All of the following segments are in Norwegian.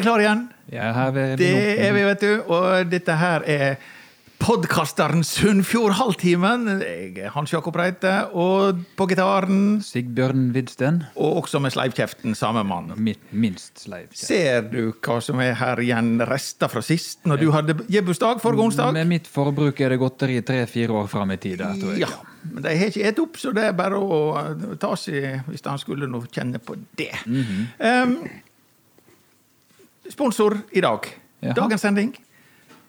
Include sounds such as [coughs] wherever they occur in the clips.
Vi klare igjen. Ja, er vi Det er vi, vet du. Og dette her er podkasteren Sunnfjord Halvtimen. Jeg er Hans Jakob Reite, og på gitaren Sigbjørn Vidsten. Og også med sleivkjeften, samme mann. Minst sleivkjeft. Ser du hva som er her igjen rester fra sist, når du hadde gebursdag forrige onsdag? Med mitt forbruk er det godteri tre-fire år fram i tid. Tror jeg. Ja, men de har ikke spist opp, så det er bare å ta seg hvis han skulle nå kjenne på det. um, sponsor i dag. Jaha. Dagens sending.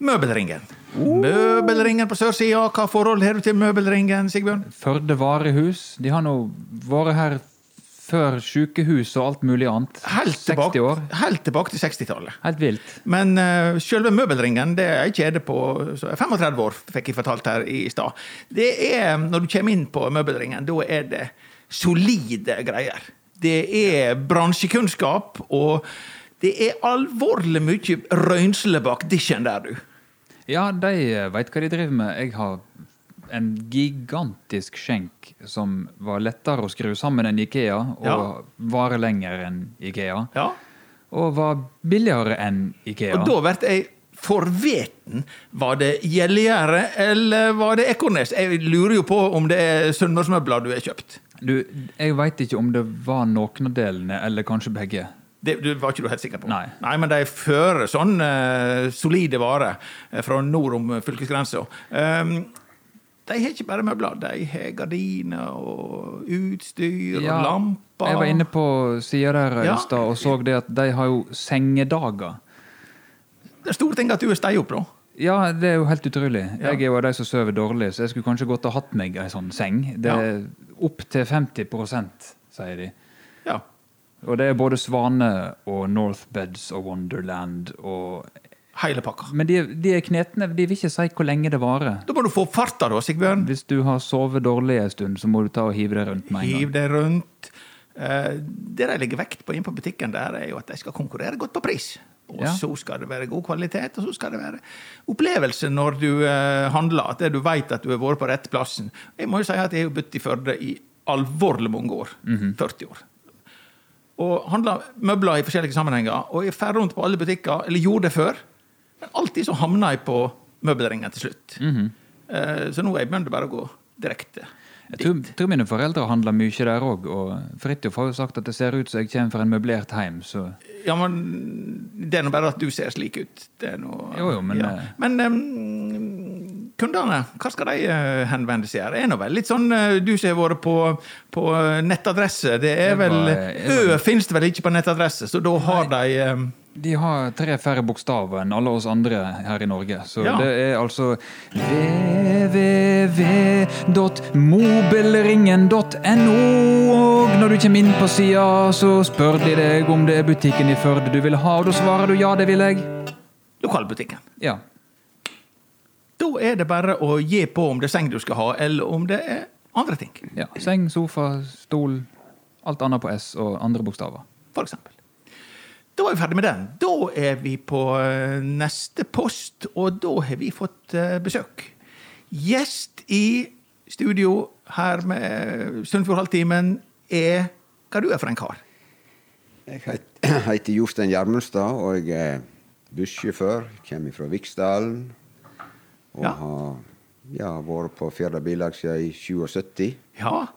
Møbelringen. Møbelringen på sørsida. Hva forhold har du til Møbelringen, Sigbjørn? Førde varehus. De har nå vært her før sykehus og alt mulig annet. Helt 60 tilbake, år. helt tilbake til 60-tallet. Helt vilt. Men uh, selve møbelringen det er ei kjede på så er 35 år, fikk jeg fortalt her i stad. Det er, Når du kommer inn på møbelringen, da er det solide greier. Det er bransjekunnskap, og det er alvorlig mye røynsle bak disjen der, du. Ja, de veit hva de driver med. Jeg har en gigantisk skjenk som var lettere å skru sammen enn Ikea, og Ja. varer lenger enn Ikea. Ja. Og var billigere enn Ikea. Og da blir jeg forveten. Var det Gjellegjerde, eller var det Ekornes? Jeg lurer jo på om det er Sunnmørsmøbler du har kjøpt. Du, jeg veit ikke om det var noen av delene, eller kanskje begge. Det, det var ikke du helt sikker på? Nei. Nei men de fører sånn uh, solide varer eh, fra nord om fylkesgrensa. Um, de har ikke bare møbler, de har gardiner og utstyr Ja, og lamper. Jeg var inne på sida der i Ja. stad og så det at de har jo sengedager. Det er store ting at du er stei opp, da. Ja, det er jo helt utrolig. Ja. Jeg er jo av de som sover dårlig, så jeg skulle kanskje godt ha hatt meg ei sånn seng. Det er opp til 50% sier de. Ja. Og det er både Svane og Northbeds og Wonderland og Hele pakka. Men de, de er knetne, de vil ikke si hvor lenge det varer. Da må du få farta, da, Sigbjørn. Hvis du har sovet dårlig en stund, så må du ta og hive deg rundt med en Hiv gang. deg rundt. Eh, det de legger vekt på inne på butikken, der er jo at de skal konkurrere godt på pris. Og Ja. så skal det være god kvalitet, og så skal det være opplevelse når du eh, handler. At du vet at du har vært på rett plassen. Jeg må jo si at jeg har bodd i Førde i alvorlig mange år. 40 år. Og handla møbler i forskjellige sammenhenger. Og jeg fer rundt på alle butikker, eller gjorde det før. Men alltid så havna jeg på møbelringen til slutt. Eh, så nå er jeg begynt bare å gå direkte. Jeg tror, tror mine foreldre handler mye der òg, og Fridtjof har jo sagt at det ser ut som jeg kommer fra en møblert heim, så Ja, men det er nå bare at du ser slik ut. Det noe, Jo, jo, men, ja. eh, Men em, kundene, hva skal de eh, henvende seg her? Det er nå vel litt sånn eh, Du som har vært på, på nettadresse, det er vel Ø finnes det vel ikke på nettadresse, så da har de De har tre færre bokstaver enn alle oss andre her i Norge. Så Ja. det er altså www.mobilringen.no. Og når du kommer inn på sida, så spør de deg om det er butikken i Førde du vil ha, og da svarer du ja, det vil jeg. lokalbutikken. Ja. Da er det bare å gi på om det er seng du skal ha, eller om det er andre ting. ja. Seng, sofa, stol. Alt annet på S og andre bokstaver. For eksempel. Da er vi ferdig med den. Da er vi på eh, neste post, og da har vi fått eh, besøk. Gjest i studio her med Sunnfjord Halvtimen er hva du er for en kar. Jeg [clears throat] heter Jostein Gjermundstad, og jeg er bussjåfør. Kommer fra Viksdalen. Og Ja. har ja, vært på Fjerda bilag siden i 77. Ja,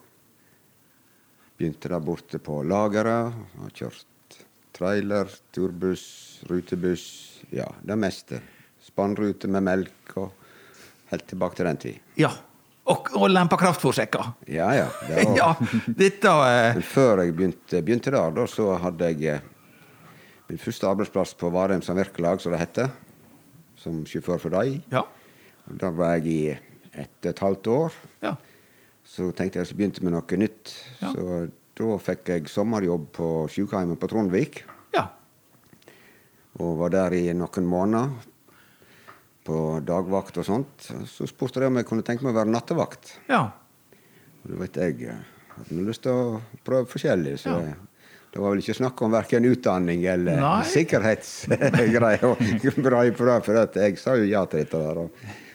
Begynte der borte på lageret. Har kjørt trailer, turbuss, rutebuss. Ja, det meste. Spannrute med melk og helt tilbake til den tid. ja. Og, og lempa kraftfòrsekker. Ja, ja. Det [laughs] var, Ja, dette uh... Før jeg begynte, begynte der, da, så hadde jeg eh, min første arbeidsplass på Varheim Samvirkelag, som det heter. Som sjåfør for dem. Ja. Der var jeg i et og et halvt år. ja. Så tenkte jeg så begynte med noe nytt. Ja. Så da fikk jeg sommerjobb på sykehjemmet på Trondvik. Ja. Og var der i noen måneder på dagvakt og sånt. Så spurte de om jeg kunne tenke meg å være nattevakt. ja. Og da vet, jeg Jeg hadde lyst til å prøve forskjellig. Så Ja. det, var vel ikke snakk om verken utdanning eller sikkerhetsgreier. [laughs] For at jeg sa jo ja til dette. der.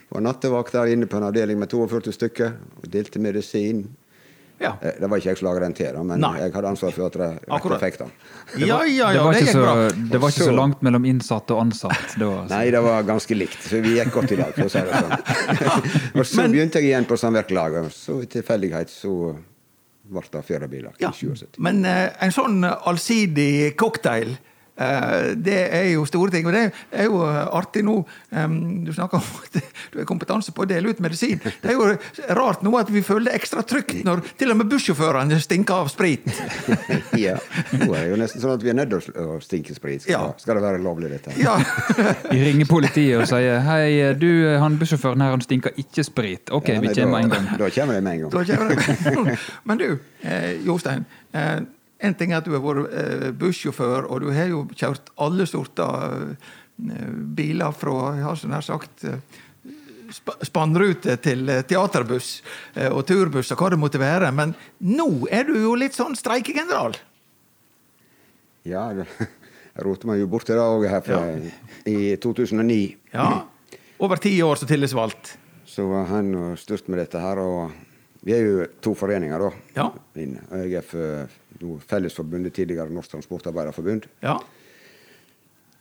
Var nattevakt der inne på en avdeling med 42 stykker. Og delte medisin. Ja. Eh, Det var ikke jeg som laga den til, men Nei. jeg hadde ansvar for at det rette Akkurat. effektene. Ja, ja, det var det ikke så, det var ikke så langt mellom innsatt og ansatt. Det var, Nei, det var ganske likt, så vi gikk godt i lag, for å si det sånn. [laughs] og så Men- begynte jeg igjen på samvirkelaget, og så i tilfeldighet så ble det feriebiler Ja, i 77. men eh, en sånn allsidig cocktail det er jo store ting. Og det er jo eh, artig nå Du snakker om at du har kompetanse på å dele ut medisin. Det er jo rart nå at vi føler det ekstra trygt [laughs] når til og med bussjåførene stinker av sprit. [laughs] ja, nå er det jo nesten sånn at vi er nødt til å stinke sprit. Skal, Ja. skal det være lovlig, dette? Ja, [laughs] vi ringer politiet og sier 'Hei, du, han bussjåføren her, han stinker ikke sprit'. Ok, Ja, vi kommer en gang. Da kommer vi med en gang. Men du, eh, Jostein. Eh, en ting er at du har vært eh, bussjåfør, og du har jo kjørt alle sorter eh, biler fra jeg har så nær sagt eh, spannrute til teaterbuss og turbuss og hva det måtte være. Men nå er du jo litt sånn streikegeneral. Ja, jeg roter meg jo borti det òg her fra, i 2009. Ja. Over ti år som tillitsvalgt. Så var han og styrt med dette her, og vi er jo to foreninger, da. Ja. Inne. Jeg er for nå Fellesforbundet, tidligere Norsk Transportarbeiderforbund. Ja.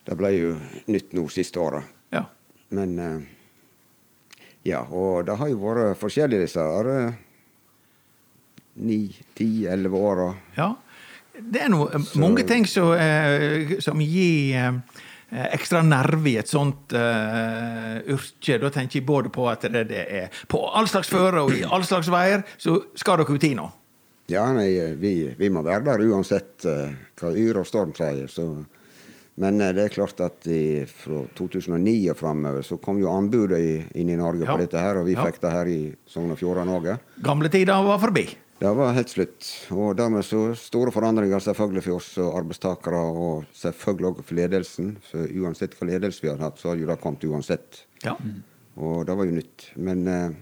Det ble jo nytt nå siste året. ja. Men eh, Ja, og det har jo vært forskjellig disse eh, ni, ti, elleve åra. Ja. Det er noe, mange ting som, eh, som gir eh, ekstra nerve i et sånt uh, yrke. Da tenker jeg både på at det, det er på all slags føre og i all slags veier, så skal dere ut i nå. Ja, nei, vi, vi må være der uansett uh, hva yr og storm sier. Så. Men uh, det er klart at i, fra 2009 og framover så kom jo anbudet i, inn i Norge Ja. på dette her, og vi Ja. fikk det her i Sogn og Fjordane òg. Gamle tider var forbi. Det var helt slutt. Og dermed så store forandringer selvfølgelig for oss og arbeidstakere, og selvfølgelig også for ledelsen. For uansett hva ledelse vi hadde hatt, så hadde jo det kommet uansett. Ja. Og det var jo nytt. Men eh,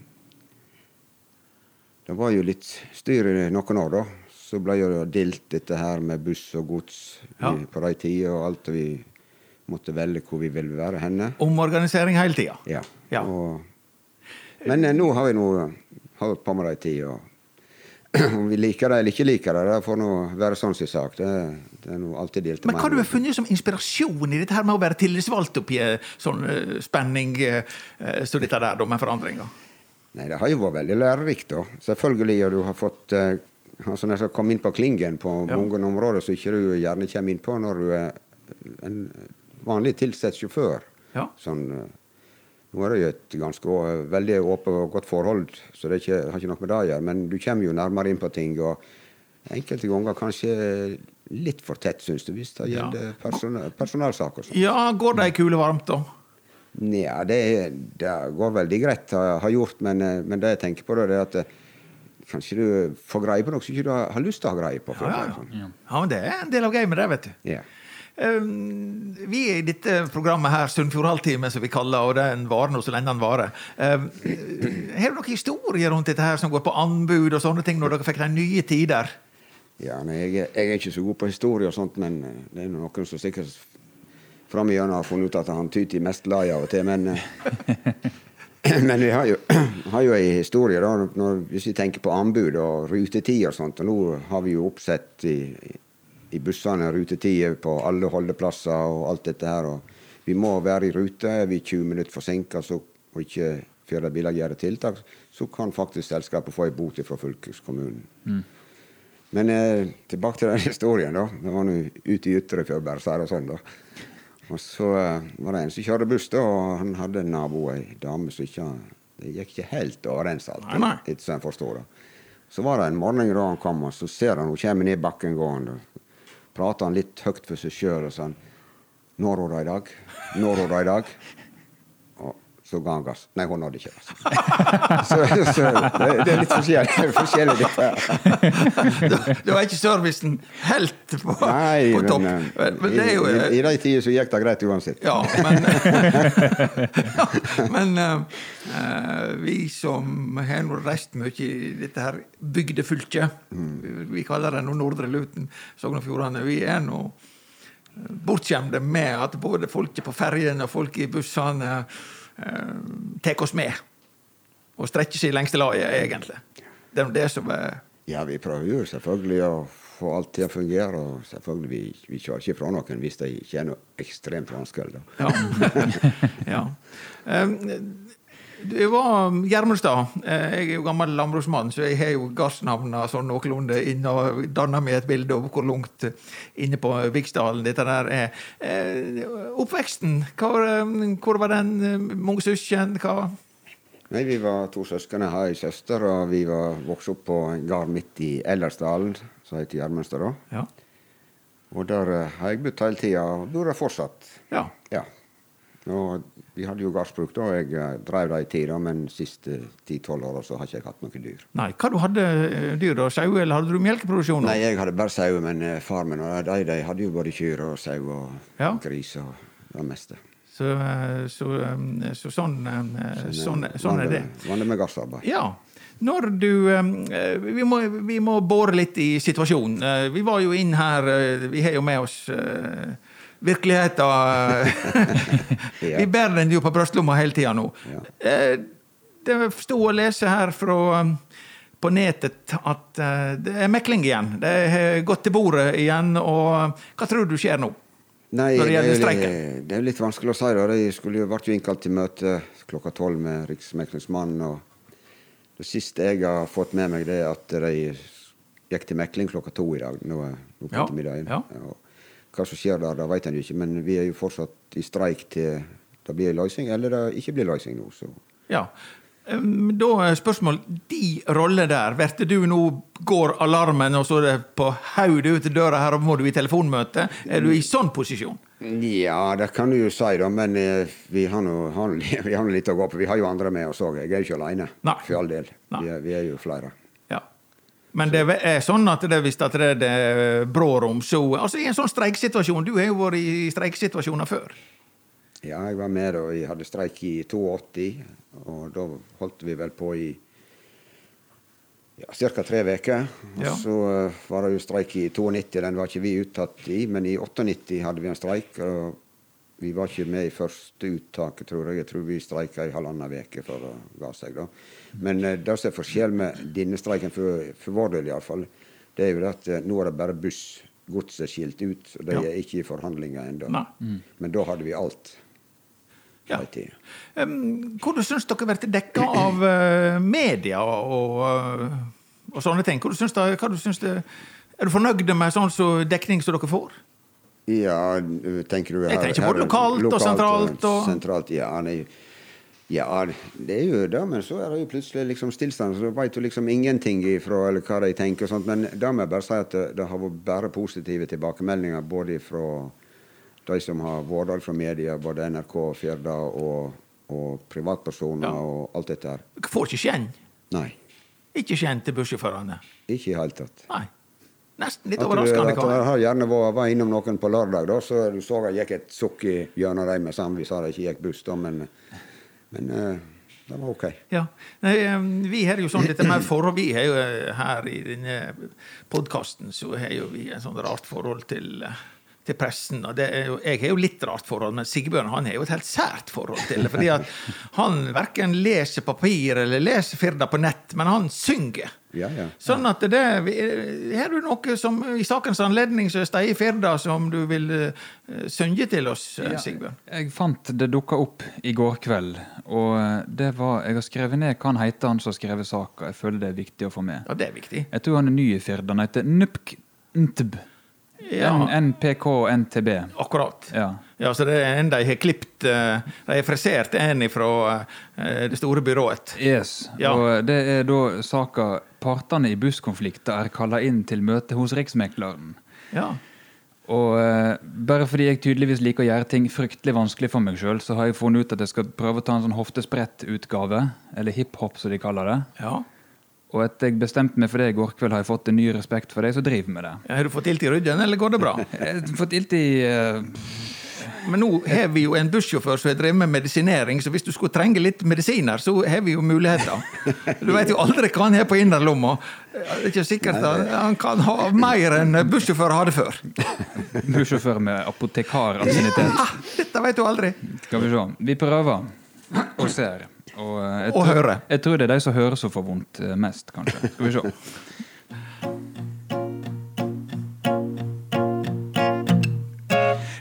det var jo litt styr i noen år, da. Så ble jo delt dette her med buss og gods Ja. på de tider, og alt. Vi måtte velge hvor vi ville være henne. Omorganisering hele tida. Ja. Ja. Og, men eh, nå har vi nå holdt på med det i tid. og [clears throat] om vi liker det eller ikke liker det, det får nå være sånn sin sak. Det, det er noe alltid delt Men hva har du funnet som inspirasjon i dette her med å være tillitsvalgt oppi en sånn eh, spenning som så dette der, da, med forandringer? Nei, det har jo vært veldig lærerikt, da. Selvfølgelig. Og du har fått altså Når du kommet inn på klingen på Ja. mange områder som ikke du gjerne kommer inn på når du er en vanlig tilsatt sjåfør. Ja. Sånn, eh, nå er det jo et ganske veldig åpent og godt forhold, så det ikke, har ikke noe med det å gjøre. Men du kommer jo nærmere inn på ting, og enkelte ganger kanskje litt for tett, syns du, hvis det Ja. gjelder person personalsaker. Ja, går det ei kule varmt, da? Nja, det, det går veldig greit å ha gjort, men, eh, men det jeg tenker på, da, det er at eh, kanskje du får greie på noe som ikke du har, har lyst til å ha greie på. Ja, ja, sånn. ja. ja, men det er en del av gamet, det, vet du. Ja. Um, vi er i dette programmet her, Sunnfjordhalvtime, som vi kaller, og den varer nå så lenge den varer. Har du noen historier rundt dette her som går på anbud og sånne ting, når dere fikk de nye tider? Ja, nei, jeg, er- jeg er ikke så god på historie og sånt, men eh, det er noen som sikkert fram igjennom har funnet ut at han Tyti er mest glad i av og til, men eh, [clears throat] Men vi har jo, [clears throat] jo ei historie, da, når, hvis vi tenker på anbud og rutetid og sånt. Og nå har vi jo oppsett i, i bussene rutetider på alle holdeplasser og alt dette her. Og vi må være i rute. Er vi 20 minutter forsinka og ikke før biler gjøre tiltak, så kan faktisk selskapet få en bot fra fylkeskommunen. Men eh, tilbake til den [laughs] historien, da. Det var nå ute i Ytre før, bare og sånn, da. Og så eh, var det en som kjørte buss, da, og han hadde en nabo, ei dame som ikke Det gikk ikke helt overens alt, etter som jeg forstår det. Så var det en morgen da han kom, og så ser han hun kommer ned bakken gående. Prater han litt høyt for seg sjøl og sånn 'Når i dag? Når i dag?' Så ga han gass. Nei, hun nådde ikke gass. [laughs] så, så det, det er litt forskjellig, forskjellig her. [laughs] Da, var ikke servicen helt på, Nei, på topp. men, eh, Men, men det er jo i, i, i de tider så gikk det greit uansett. Ja, men, ja, [laughs] men eh, eh, vi som har nå reist mye i dette her bygdefylket, Mm. vi kaller det nå Nordre Luten, Sogn og Fjordane, vi er nå eh, bortskjemte med at både folket på ferjene og folk i bussene eh, tar oss med. Og strekker seg i lengste laget, egentlig. Det er det som er Ja, vi prøver jo selvfølgelig å få alt til å fungere. Og selvfølgelig, vi, vi kjører ikke fra noen hvis det ikke er noe ekstremt vanskelig. Da. Ja. [laughs] ja. Um, det var Gjermundstad. Eh, Jeg er jo gammel landbruksmann, så jeg har jo gardsnavna sånn noenlunde inn og danna meg et bilde av hvor langt inne på Viksdalen dette der er. Eh, Oppveksten, hvor, eh, hvor var den? Mange søsken? Hva? Nei, Vi var to søsken. Jeg har ei søster, og vi var vokst opp på en gard midt i Ellersdalen, som heter Gjermundstad. da. Ja. Og der eh, har jeg bodd hele tida, og bor der fortsatt. ja. Ja. Og vi hadde jo gardsbruk da, og jeg eh, drev det i tid, men de siste ti-tolv åra har jeg ikke hatt noen dyr. Nei, hva du hadde eh, dyr da? Sau, eller hadde du melkeproduksjon? Nei, jeg hadde bare sau, men eh, far min og de, de hadde jo både kyr og sau og Ja. gris og det meste. Så, så, så sånn, eh, sånn, sånn er det. Vanlig med gassarbeid. Ja. Når du vi, må, vi må bore litt i situasjonen. Vi var jo inn her Vi har jo med oss eh, [laughs] virkeligheten. Vi bærer den jo på brystlomma hele tida nå. Ja. Eh, Det sto å lese her fra på nettet at eh, det er mekling igjen. Det har gått til bordet igjen. Og hva tror du skjer nå? Nei, Når det er, gjelder streiken? det er jo litt vanskelig å si. da. Jeg vært jo innkalt til møte klokka tolv med Riksmeklingsmannen. og Det siste jeg har fått med meg, det er at de gikk til mekling klokka to i dag. Nå, nå på Ja, ettermiddagen. ja. Hva som skjer der, det vet en jo ikke. Men vi er jo fortsatt i streik til det blir løsning, eller det ikke blir løsning nå. Så. Ja. Da er spørsmål De rolle der, blir du nå går alarmen, og så er det på hodet ut døra her, og må du i telefonmøte? Er du i sånn posisjon? Ja, det kan du jo si, da. Men eh, vi har nå [laughs] litt å gå på. Vi har jo andre med oss òg. Jeg er jo ikke alene. Nei. For all del. Vi er, vi er jo flere. Men det er sånn at det, hvis at det er det brårom, så Altså, i en sånn streiksituasjon Du har jo vært i streiksituasjoner før. Ja, jeg var med da vi hadde streik i 82, og da holdt vi vel på i ja, ca. tre uker. Ja. så eh, var det jo streik i 92, den var ikke vi uttatt i, men i 98 hadde vi en streik. og vi var ikke med i første uttaket, tror jeg. Jeg tror vi streika i halvannen uke før det ga seg. da. Men eh, det som er forskjell med denne streiken, for, for vår del iallfall, det er jo at eh, nå er det bare buss. Godset er skilt ut, og de Ja. er ikke i forhandlinger ennå. Mm. Men da hadde vi alt. Ja. Um, Hvordan syns dere blir dekka av uh, media og, uh, og sånne ting? Du syns det, hva du syns det, er du fornøyd med sånn så dekning som dere får? Ja, tenker du Jeg tenker både lokalt og sentralt og- Sentralt, ja, nei, ja, det er jo det, men så er det jo plutselig liksom stillstand, så veit du liksom ingenting ifra eller hva de tenker og sånt. Men da må jeg bare si at det, det har vært bare positive tilbakemeldinger både fra de som har vært der fra media, både NRK, Firda og, og privatpersoner Ja. og alt dette her. Dere får ikke skjenn? Nei, Ikke skjenn til bussjåførene? ikke i det hele tatt. Nei. Nesten litt overraskende. at det har gjerne vært, var innom noen på lørdag, da, så du så jeg gikk et sukk gjennom dem med sammen. Vi sa det ikke gikk buss, da, men, men eh, det var OK. Ja. Nei, eh, vi har jo sånn dette med forhold Vi har jo eh, her i denne podkasten så en sånn rart forhold til, eh, til pressen. og det er jo, Jeg har jo litt rart forhold, men Sigbjørn han har jo et helt sært forhold til det. fordi at han verken leser papir eller leser Firda på nett, men han synger. Ja, ja. Sånn at det Har du noe som i sakens anledning som er i Firda, som du vil uh, synge til oss, eh, Ja, Sigbjørn? Jeg fant det dukka opp i går kveld, og det var Jeg har skrevet ned hva han heter, han som har skrevet saka. Jeg føler det er viktig å få med. Ja, det er viktig. Jeg tror han er ny i Firda. Han heter Nupk Ntb. Ja, NPK NTB. akkurat. Ja. Ja, så det er en de har klippet eh, De har frisert en fra eh, det store byrået. Yes. Ja. Og det er da saka partene i busskonflikter er kalla inn til møte hos Riksmekleren. Ja. Og eh, bare fordi jeg tydeligvis liker å gjøre ting fryktelig vanskelig for meg sjøl, så har jeg funnet ut at jeg skal prøve å ta en sånn hoftesprettutgave, eller hiphop som de kaller det. ja. Og etter jeg bestemte meg for det i går kveld, har jeg fått en ny respekt for deg som driver med det. Har du fått ilt i ryggen, eller går det bra? [laughs] Jeg har fått ilt i Uh... Men nå har vi jo en bussjåfør som har drevet med medisinering, så hvis du skulle trenge litt medisiner, så har vi jo muligheter. Du vet jo aldri hva han har på innerlomma. Det er ikke sikkert at han kan ha mer enn bussjåfører hadde før. [laughs] bussjåfør med apotekaransinitet. Ja, dette vet du aldri. Skal vi se. Vi prøver og ser. Og, eh, jeg Og tror- Jeg tror det er de som hører som får vondt eh, mest, kanskje. Skal vi se.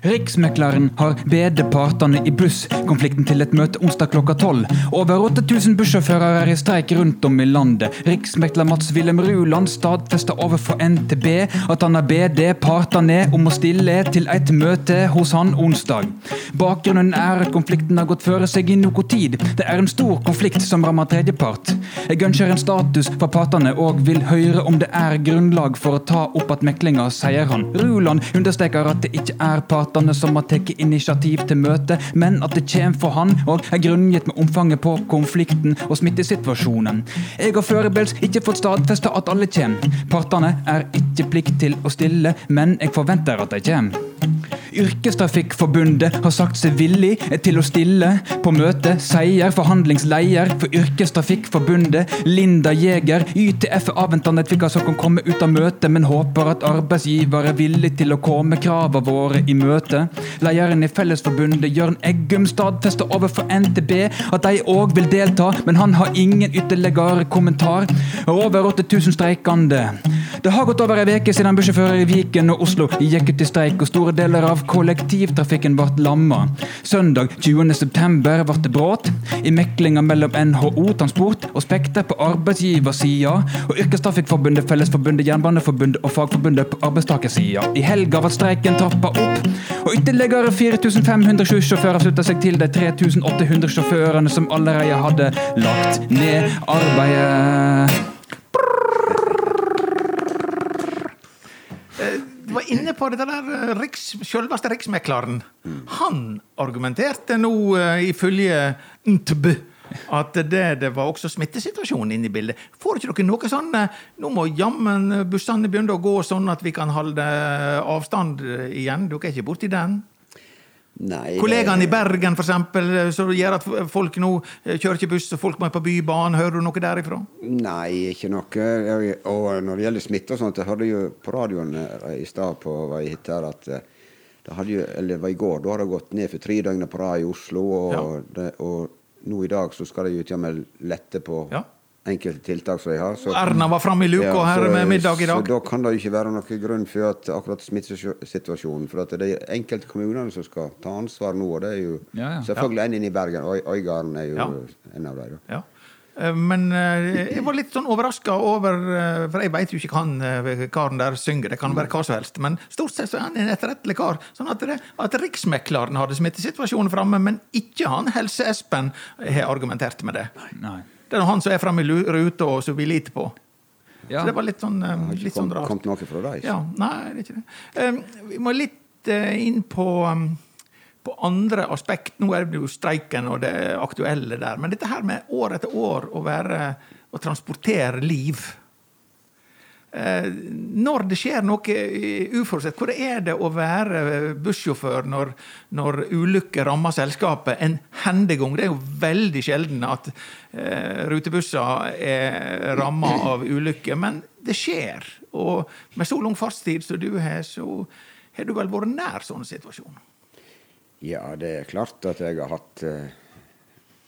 Riksmekleren har bedet partene i busskonflikten til et møte onsdag klokka tolv. Over 8000 bussjåfører er i streik rundt om i landet. Riksmekler Mats Wilhelm Ruland stadfester overfor NTB at han har bedt partene om å stille til et møte hos han onsdag. Bakgrunnen er at konflikten har gått føre seg i noe tid. Det er en stor konflikt som rammer tredjepart. Jeg ønsker en status fra partene og vil høre om det er grunnlag for å ta opp at meklinga, sier han. Ruland understreker at det ikke er partene som har tatt initiativ til møtet, men at det kommer for han og er grunngitt med omfanget på konflikten og smittesituasjonen. Jeg har foreløpig ikke fått stadfesta at alle kommer. Partene er ikke plikt til å stille, men jeg forventer at de kommer. Yrkestrafikkforbundet har sagt seg villig til å stille på møte, sier forhandlingsleder for Yrkestrafikkforbundet, Linda Jæger. YTF avventende hva som kan komme ut av møtet, men håper at arbeidsgiver er villig til å komme kravene våre i møte. Lederen i Fellesforbundet, Jørn Eggum, stadfester overfor NTB at de òg vil delta, men han har ingen ytterligere kommentar. Over 8000 streikende. Det har gått over ei uke siden bussjåfører i Viken og Oslo gikk ut i streik, og store deler av kollektivtrafikken ble lamma. Søndag 20.9 ble det brudd i meklinga mellom NHO Transport og Spekter på arbeidsgiversida og Yrkestrafikkforbundet, Fellesforbundet, Jernbaneforbundet og Fagforbundet på arbeidstakersida. I helga ble streiken trappa opp, og ytterligere 4500 sjåfører slutta seg til de 3800 sjåførene som allerede hadde lagt ned arbeidet. Du var inne på det der eh, riks, selveste riksmekleren. Han argumenterte nå uh, ifølge NTB at det, det var også smittesituasjonen inne i bildet. Får ikke dere noe sånn eh, Nå må jammen bussene begynne å gå sånn at vi kan holde avstand igjen. Dere er ikke borti den? Nei, Kollegaene i Bergen, for eksempel, som gjør at folk nå eh, kjører ikke buss, og folk må på Bybanen. Hører du noe derifra? Nei, ikke noe. Og når det gjelder smitte og sånt, jeg hørte jo på radioen eh, i stad på vei hit her at eh, det hadde jo, eller var i går, da har det gått ned for tre døgn på rad i Oslo. Og, Ja. det, og nå i dag så skal de ut med lette på Ja. Enkelte tiltak som de har. Så, Erna var framme i luka Ja, her så- med middag i dag. Så da kan det jo ikke være noen grunn for at akkurat smittesituasjonen. For at det er enkelte kommunene som skal ta ansvar nå, og det er jo Ja, ja. selvfølgelig en inne i Bergen. Øy- Øygarden er jo Ja. en av dem. Ja. Eh, Men eh, jeg var litt sånn overraska over eh, For jeg veit jo ikke hva han karen der synger, det kan være hva som helst. Men stort sett så er han en etterrettelig kar. Sånn at, det, at riksmekleren hadde smittesituasjonen framme, men ikke han Helse-Espen har argumentert med det. Nei. Nei. Det er han som er framme i ruta, og som vi liter på. Ja. Så det var litt sånn, eh, litt sånn kom- rart. kommet noe fra deg? Ja, nei, det er ikke det. Um, Vi må litt uh, inn på, um, på andre aspekt. Nå er det jo streiken og det aktuelle der. Men dette her med år etter år å være å transportere liv. Eh, Når det skjer noe uforutsett, hvor er det å være bussjåfør når, når ulykker rammer selskapet en hendegang? Det er jo veldig sjelden at eh, rutebusser er ramma av ulykker, men det skjer. Og med så lang fartstid som du har, så har du vel vært nær sånne situasjoner? Ja, det er klart at jeg har hatt uh,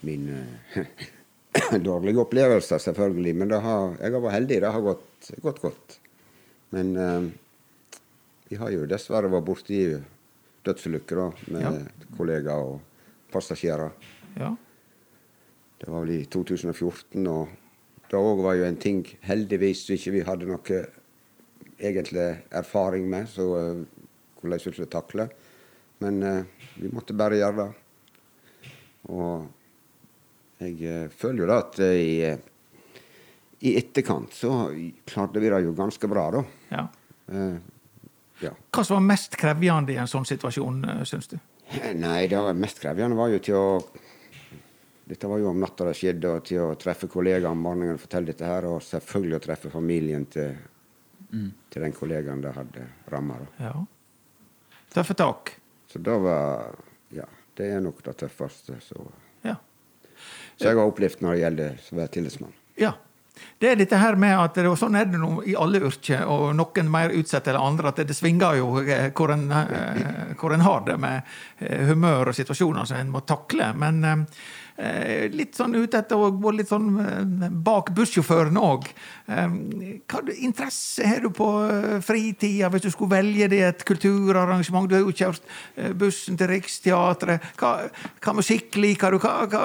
mine [coughs] dårlige opplevelser, selvfølgelig. Men det har, jeg har vært heldig. Det har gått, gått godt. Men eh, vi har jo dessverre vært borti dødsulykker med Ja. kollegaer og passasjerer. Ja. Det var vel i 2014, og Det òg var jo en ting heldigvis ikke vi hadde noe egentlig erfaring med, så eh, hvordan vi skulle takle. Men eh, vi måtte bare gjøre det. Og jeg eh, føler jo da at eh, i, i etterkant så klarte vi det jo ganske bra, da. ja. Uh, ja. Hva som var mest krevjende i en sånn situasjon, syns du? Nei, det var mest krevende var jo til å Dette var jo om natta det skjedde, og til å treffe kollegaer om morgenen og fortelle dette her, og selvfølgelig å treffe familien til, til den kollegaen det hadde ramma. Ja. Tøffe tak. Så det var Ja, det er nok det tøffeste. Så. Så jeg har opplevd når det gjelder å være tillitsmann. Ja. Det er dette her med at og Sånn er det nå i alle yrker, og noen mer utsatt enn andre. at Det, svinger jo eh, hvor en, eh, hvor en har det med eh, humør og situasjoner som en må takle. Men litt sånn ute etter å gå litt sånn eh, bak bussjåføren òg. Hva interesse har du på eh, fritida hvis du skulle velge deg et kulturarrangement? Du har jo kjørt eh, bussen til Riksteatret. Hva, hva musikk liker du? Hva, hva,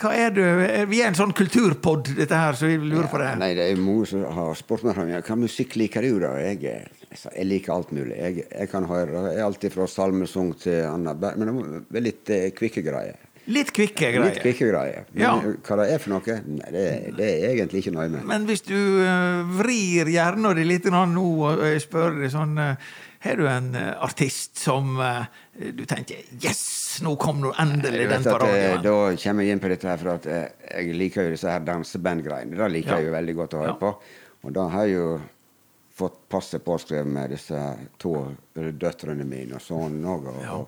hva, er du? Vi er en sånn kulturpod, dette her, så vi lurer på det. Ja, nei, det er mor som har spurt meg hva musikk liker du, da? Jeg, jeg liker alt mulig. Jeg, jeg kan høre alt fra salmesang til annet. Men det er litt eh, kvikke greier. Litt kvikke greier. Litt kvikke greier. Men Ja. hva det er for noe, nei, det, det er egentlig ikke nøye med. Men hvis du uh, vrir hjernen din litt nå og jeg spør deg sånn Har du en uh, artist som du tenker Yes, nå kom nå endelig den radioen. Da kommer jeg inn på dette her, for at jeg liker jo disse her dansebandgreiene. Det liker Ja. jeg jo veldig godt å høre Ja. på. Og da har jeg jo fått passe påskrevet med disse to døtrene mine og sånn òg. Og, Ja.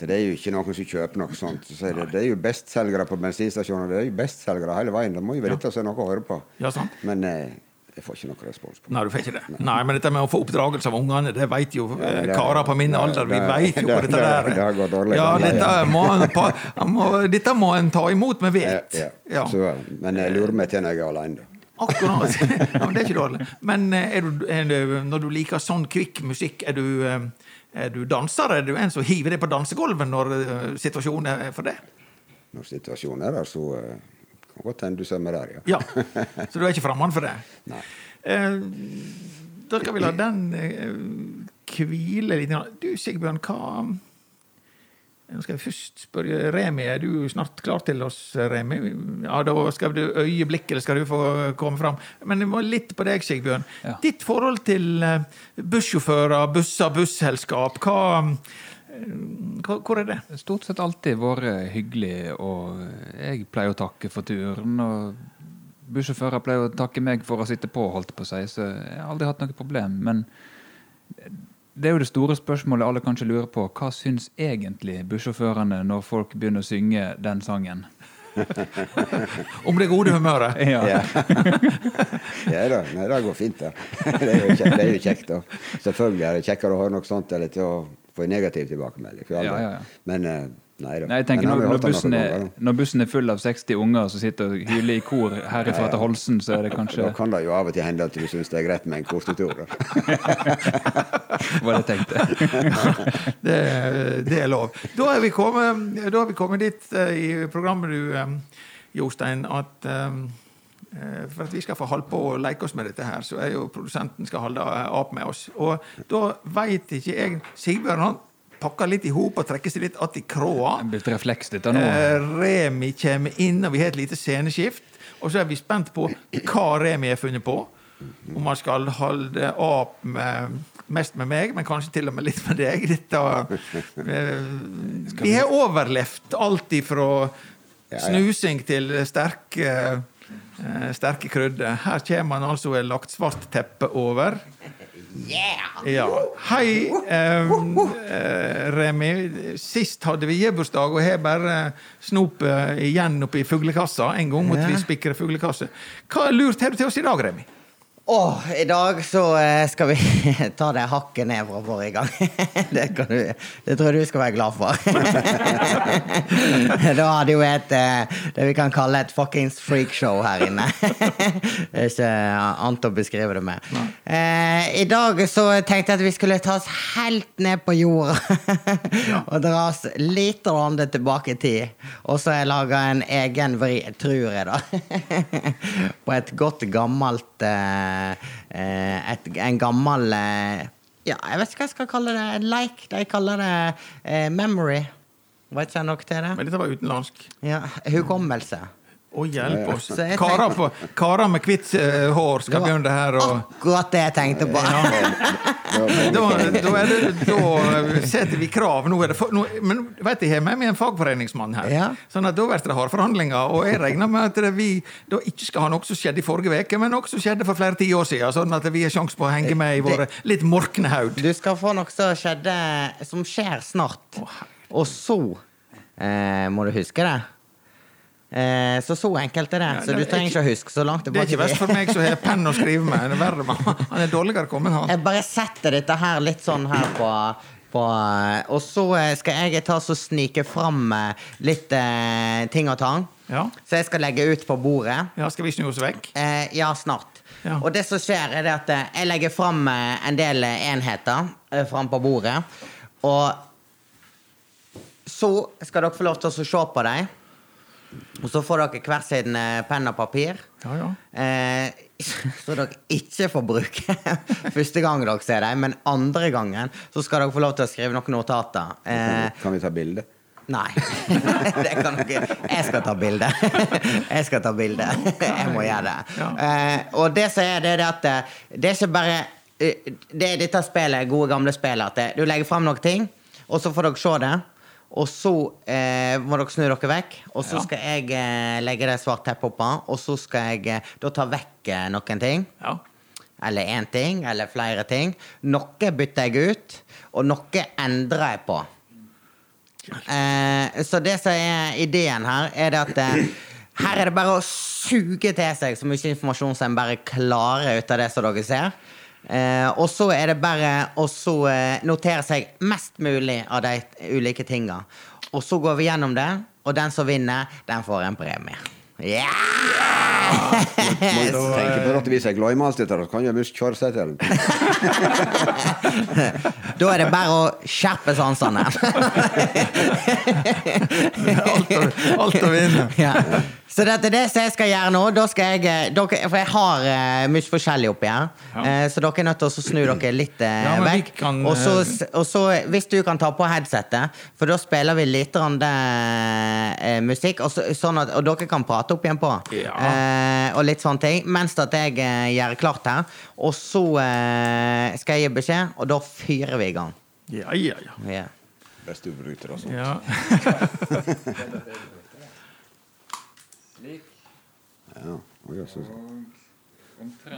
Det er jo ikke noen som kjøper noe sånt. Så det, det er jo bestselgere på bensinstasjoner. Det er jo bestselgere hele veien. Det må jo være dette som er noe å høre på. Ja, sant. Men eh, jeg får ikke noe respons på det. Nei, du får ikke det. Nei, men dette med å få oppdragelse av ungene, det vet jo ja, det- karer på min alder. Vi vet jo det- dette det- der. det har gått dårlig. Ja, [laughs] Ja, dette må, pa- må, dette må en ta imot med Ja, vett. ja. Ja. Så, men jeg lurer meg til når jeg er alene. da. Akkurat. [laughs] Ja, men det er ikke dårlig. Men eh, du, du, når du liker sånn kvikk musikk, er du, eh, er du danser? Er du en som hiver deg på dansegulvet når eh, situasjonen er for det? Når situasjonen er der, så eh, kan godt hende du sømmer der, ja. Ja. Så du er ikke fremmed for det? [laughs] Nei. Eh, da skal vi la den hvile litt. Du Sigbjørn, hva Nå skal jeg først spørre Remi. Er du snart klar til oss, Remi? Ja, Da skal du øyeblikkelig skal du få komme fram. Men det må litt på deg, Sigbjørn. Ja. Ditt forhold til eh, bussjåfører, busser, busselskap, hva, eh, hva Hvor er det? Stort sett alltid vært hyggelig, og jeg pleier å takke for turen. Og bussjåfører pleier å takke meg for å sitte på, holdt jeg på å si, så jeg har aldri hatt noe problem. Men det er jo det store spørsmålet alle kanskje lurer på. Hva syns egentlig bussjåførene når folk begynner å synge den sangen? [laughs] Om det gode humøret? Ja. Ja. [laughs] ja da, nei, det går fint, det. [laughs] Det er jo kjekt, det er jo kjekt da. Selvfølgelig er det kjekkere å høre noe sånt eller til å få en negativ tilbakemelding. Ja, ja, ja. Men eh, nei da. Nei, jeg tenker når, når, bussen er, når bussen er full av 60 unger som sitter og hyler i kor herifra til Holsen, så er det kanskje Da kan det jo av og til hende at du syns det er greit med en kortetur. da. hva jeg tenkte. det, det er lov. Da er vi kommet, da er vi kommet dit eh, i programmet, du, eh, Jostein, at eh, for at vi skal få holde på å leke oss med dette her, så er jo produsenten skal holde opp med oss. Og da veit ikke jeg Sigbjørn han pakker litt i hop og trekker seg litt att i kråa. Eh, Remi kommer inn, og vi har et lite sceneskift. Og så er vi spent på hva Remi har funnet på. Om han skal holde opp med, mest med meg, men kanskje til og med litt med deg. Dette, eh, vi har overlevd alt ifra ja. snusing til sterke, eh, sterke krydder. Her kommer han altså lagt svart teppe over. Ja. Hei, eh, eh, Remi. Sist hadde vi gebursdag, og har bare snopet igjen oppi fuglekassa. En gang måtte vi spikre fuglekasse. Hva lurt har du til oss i dag, Remi? Åh, I dag så eh, skal vi [laughs] ta det hakket ned fra forrige gang. [laughs] Det, kan du, det tror jeg du skal være glad for. [laughs] Da hadde jo et eh, det vi kan kalle et fuckings freakshow her inne. Det er ikke annet å beskrive det med. Eh, I dag så tenkte jeg at vi skulle ta oss helt ned på jorda og dra oss litt tilbake i tid. Og så har jeg laga en egen vri, tror jeg, da. På et godt gammelt eh, eh, et, En gammel eh, Ja, jeg vet ikke hva jeg skal kalle det. En like. De kaller det eh, memory. Vet ikke jeg nok til det? Men dette var utenlandsk. Ja, Hukommelse. Å, hjelp oss. Karer, på, karer med hvitt eh, hår skal begynne her. Og, Akkurat det jeg tenkte på. [laughs] da, da, det, da setter vi krav. Nå er det nå, men vet jeg har med meg en fagforeningsmann her. Ja. Sånn at Da blir det harde forhandlinger. Og jeg regner med at vi da ikke skal ha noe som skjedde i forrige uke, men noe som skjedde for flere tiår siden. Sånn at vi har sjanse på å henge med i våre litt morkne haud. Du skal få noe som skjedde Som skjer snart. Og så eh, må du huske det. Eh, så så enkelt er det. Så du er trenger ikke å huske så langt Det er ikke verst for meg som har penn å skrive med. Det er verre med Han er dårligere kommet, han. Jeg bare setter dette her litt sånn her på, På, og så eh, skal jeg ta så snike fram eh, litt eh, ting og tang. Ja. Så jeg skal legge ut på bordet. ja, skal vi snu oss vekk? Eh, ja, snart. Ja. Og det som skjer, er det at jeg legger fram en del enheter eh, fram på bordet. Og så skal dere få lov til å se på dem. Og så får dere hver sin eh, penn og papir. Ja, ja. Eh, [laughs] så dere ikke får bruke [laughs] første gang dere ser dem, men andre gangen så skal dere få lov til å skrive noen notater. Eh, Kan vi ta bilde? Nei. [laughs] det kan dere Jeg skal ta bilde. Jeg skal ta bilde. Jeg må gjøre det. Eh, og det som er, det er at eh, det er ikke bare eh, Det er dette spillet, gode, gamle spillet, at det, du legger fram noen ting, og så får dere se det. Og så eh, må dere snu dere vekk, og så Ja. skal jeg eh, legge det svart teppet oppå. Og så skal jeg eh, da ta vekk eh, noen ting. Ja. Eller én ting, eller flere ting. Noe bytter jeg ut, og noe endrer jeg på. Eh, så det som er ideen her, er det at eh, her er det bare å suge til seg så mye informasjon som en bare klarer ut av det som dere ser. Eh, og så er det bare å eh, notere seg mest mulig av de ulike tinga. Og så går vi gjennom det, og den som vinner, den får en premie. Ja! Man tenker på at Hvis jeg glemmer alt dette, så kan jeg miste kjøreseddelen. [laughs] Da er det bare å skjerpe sansene. [laughs] Alt, å, vinne. [laughs] ja. Så dette er det som jeg skal gjøre nå. Da skal jeg, eh, dere, for jeg har uh, mye forskjellig oppi her. Eh, så dere er nødt til å snu dere litt uh, Ja, vekk. kan, og, så, eh, og så, hvis du kan ta på headsetet, for da spiller vi litt eh, musikk, og, så, sånn at, og dere kan prate opp igjen på. Ja. Eh, og litt sånne ting. Mens at jeg eh, gjør klart her. Og så eh, skal jeg gi beskjed, og da fyrer vi i gang. Ja, ja, ja. Ja. Bestebryter og sånn. ja. [laughs] Ja. Altså.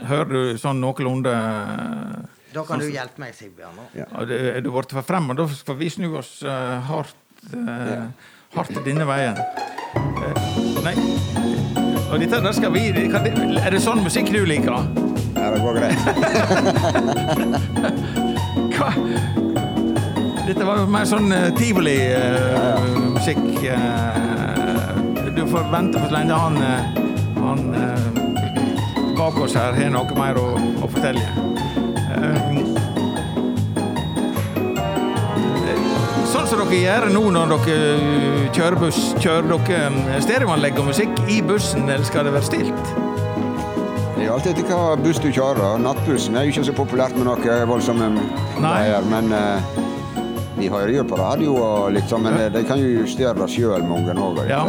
Hører du sånn noenlunde Da kan du hjelpe meg, Sigbjørn. Ja. ja, Er du blitt for fremme, da skal vi snu oss uh, hardt, uh, hardt denne veien. Eh, nei Og dette der skal vi kan Er det sånn musikk du liker? Ja, det går greit. [laughs] Hva? Dette var jo mer sånn uh, tivoli-musikk. du får vente for lenge han, uh, han eh, bak oss her har noe mer å, å fortelle. Eh, Sånn som dere gjør nå når dere kjører buss, kjører dere stereoanlegg og musikk i bussen, eller skal det være stilt? Det er alltid etter hva buss du kjører. Nattbussen er jo ikke så populært med noe voldsomme greier, men uh, vi hører jo på radio og litt sånn, men ja. de kan jo justere det sjøl, mange òg. Ja.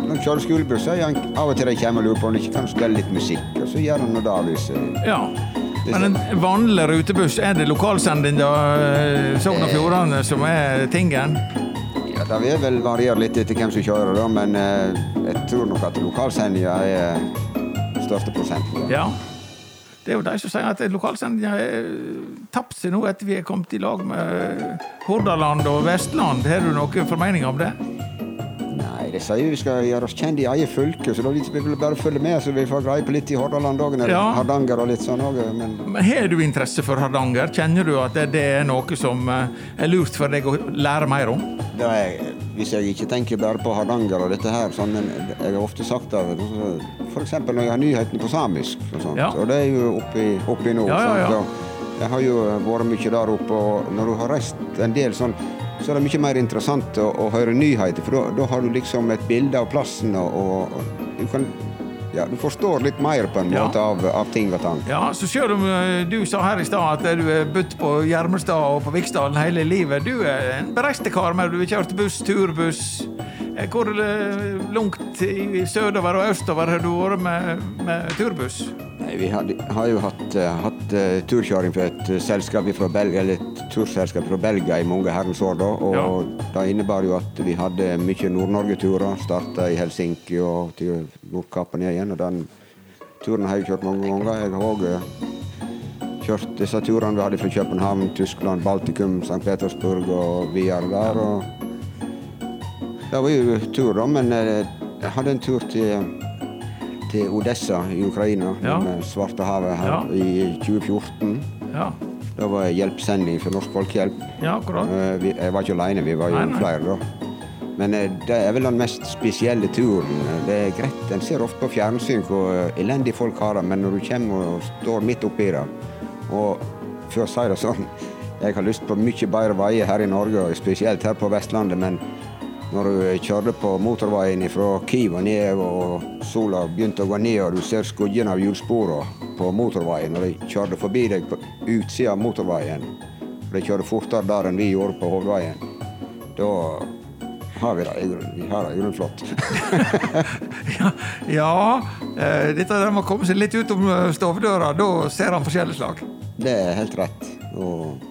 Når de kjører skolebuss, av og til de kommer og lurer på om de ikke kan spille litt musikk, og så gjør de det hvis eh, Ja. Men en vanlig rutebuss, er det lokalsendinga eh, Sogn og Fjordane som er tingen? Ja, Det vil vel variere litt etter hvem som kjører, da, men eh, jeg tror nok at lokalsendinga er største prosenten. Ja. Det er jo de som sier at lokalsendinga har tapt seg nå etter vi er kommet i lag med Hordaland og Vestland. Har du noen formening om det? De sier jo vi skal gjøre oss kjent i eget fylke, så da vil vi bare følge med, så vi får greie på litt i Hordaland òg, Ja. Hardanger og litt sånn òg, men Men Har du interesse for Hardanger? Kjenner du at det det er noe som eh, er lurt for deg å lære mer om? det er, hvis jeg ikke tenker bare på Hardanger og dette her, sånn, jeg har ofte sagt det, f.eks. når jeg har nyhetene på samisk, og sånt, Ja. og det er jo oppi, oppi nå. Ja, ja, Jeg har jo vært mye der oppe, og når du har reist en del sånn, så er det mye mer interessant å, å høre nyheter, for da- har du liksom et bilde av plassen, og, og, du kan ja, du forstår litt mer på en Ja. måte av, av ting og tang. Ja, så selv om eh, du sa her i stad at du er budt på Gjermestad og på Viksdalen hele livet, du er en bereiste kar, men du har kjørt buss, turbuss. Eh, Hvor eh, langt sørover og østover har du vært med, med turbuss? Nei, vi har, har jo hatt, eh, hatt uh, turkjøring for et selskap fra Belgia, eller et turselskap fra Belgia i mange herrens år. da, og Det innebar jo at vi hadde mye Nord-Norge-turer. Starta i Helsinki og til Nordkappen igjen. og Den turen har jeg kjørt mange ganger. Jeg har òg kjørt disse turene vi hadde fra København, Tyskland, Baltikum, St. Petersburg og videre der. og Det var jo tur, da, men eh, jeg hadde en tur til til Odessa i Ukraina, Ja. med Svartehavet her Ja. i 2014. Ja. Det var hjelpsending for Norsk Folkehjelp. Ja, akkurat. Eh, jeg var ikke alene, vi var jo Nei, nei. flere da. Men eh, det er vel den mest spesielle turen. Det er greit, En ser ofte på fjernsyn hvor elendig folk har det, men når du kommer og står midt oppi det Og for å si det sånn, jeg har lyst på mye bedre veier her i Norge, og spesielt her på Vestlandet, men når du kjørte på motorveien fra Kiev og ned, og sola begynte å gå ned, og du ser skuggen av hjulsporene på motorveien, og de kjørte forbi deg på utsida av motorveien, og de kjørte fortere der enn vi gjorde på hovedveien, da har vi det i grunnen. Vi har det i grunnen flott. [laughs] Ja, ja eh, dette der med å komme seg litt ut om stovedøra, da ser han forskjellig slag. Det er helt rett. Og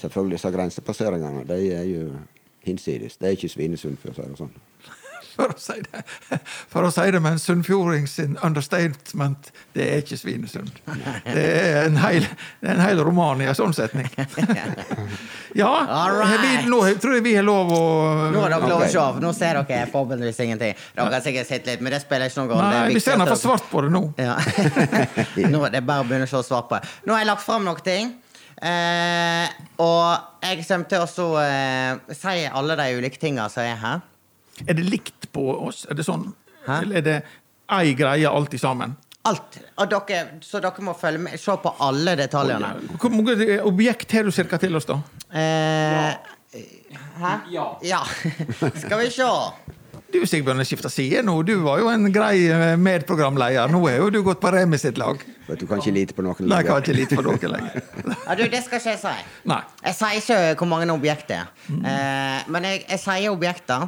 selvfølgelig disse grensepasseringene, de er jo hinsides. Det er ikke Svinesund, for å si det sånn. For å si det, for å si det med en sunnfjording sin understatement, det er ikke Svinesund. Det er en hel, det er en hel roman i en sånn setning. [laughs] Ja, right. vi, nå tror jeg vi har lov å Nå har dere lov å se. Nå ser dere forhåpentligvis ingenting. Dere har sikkert sett litt, men det spiller ikke noen rolle. Nei, vi ser at for svart på det nå. Ja. [laughs] Nå er det bare å begynne å se svart på. det. Nå har jeg lagt fram noen ting. Eh, og jeg kommer til å eh, si alle de ulike tinga som er her. Er det likt på oss? Er det sånn? Hæ? Eller er det ei greie alltid sammen? Alt. Og dere, så dere må følge med, se på alle detaljene. Hvor mange objekt har du cirka til oss, da? Eh, hæ? Ja. [laughs] Skal vi se. Du Sigbjørn, har skifta side nå. Du var jo en grei eh, medprogramleder. Nå er jo du gått på Remi sitt lag. Vet Du kan ikke lite på noen lenger. Nei, kan ikke lite på noen lenger. Ja, du, det skal ikke jeg si. Nei. Jeg sier ikke hvor mange objekt det er. Eh, men jeg, jeg sier objekter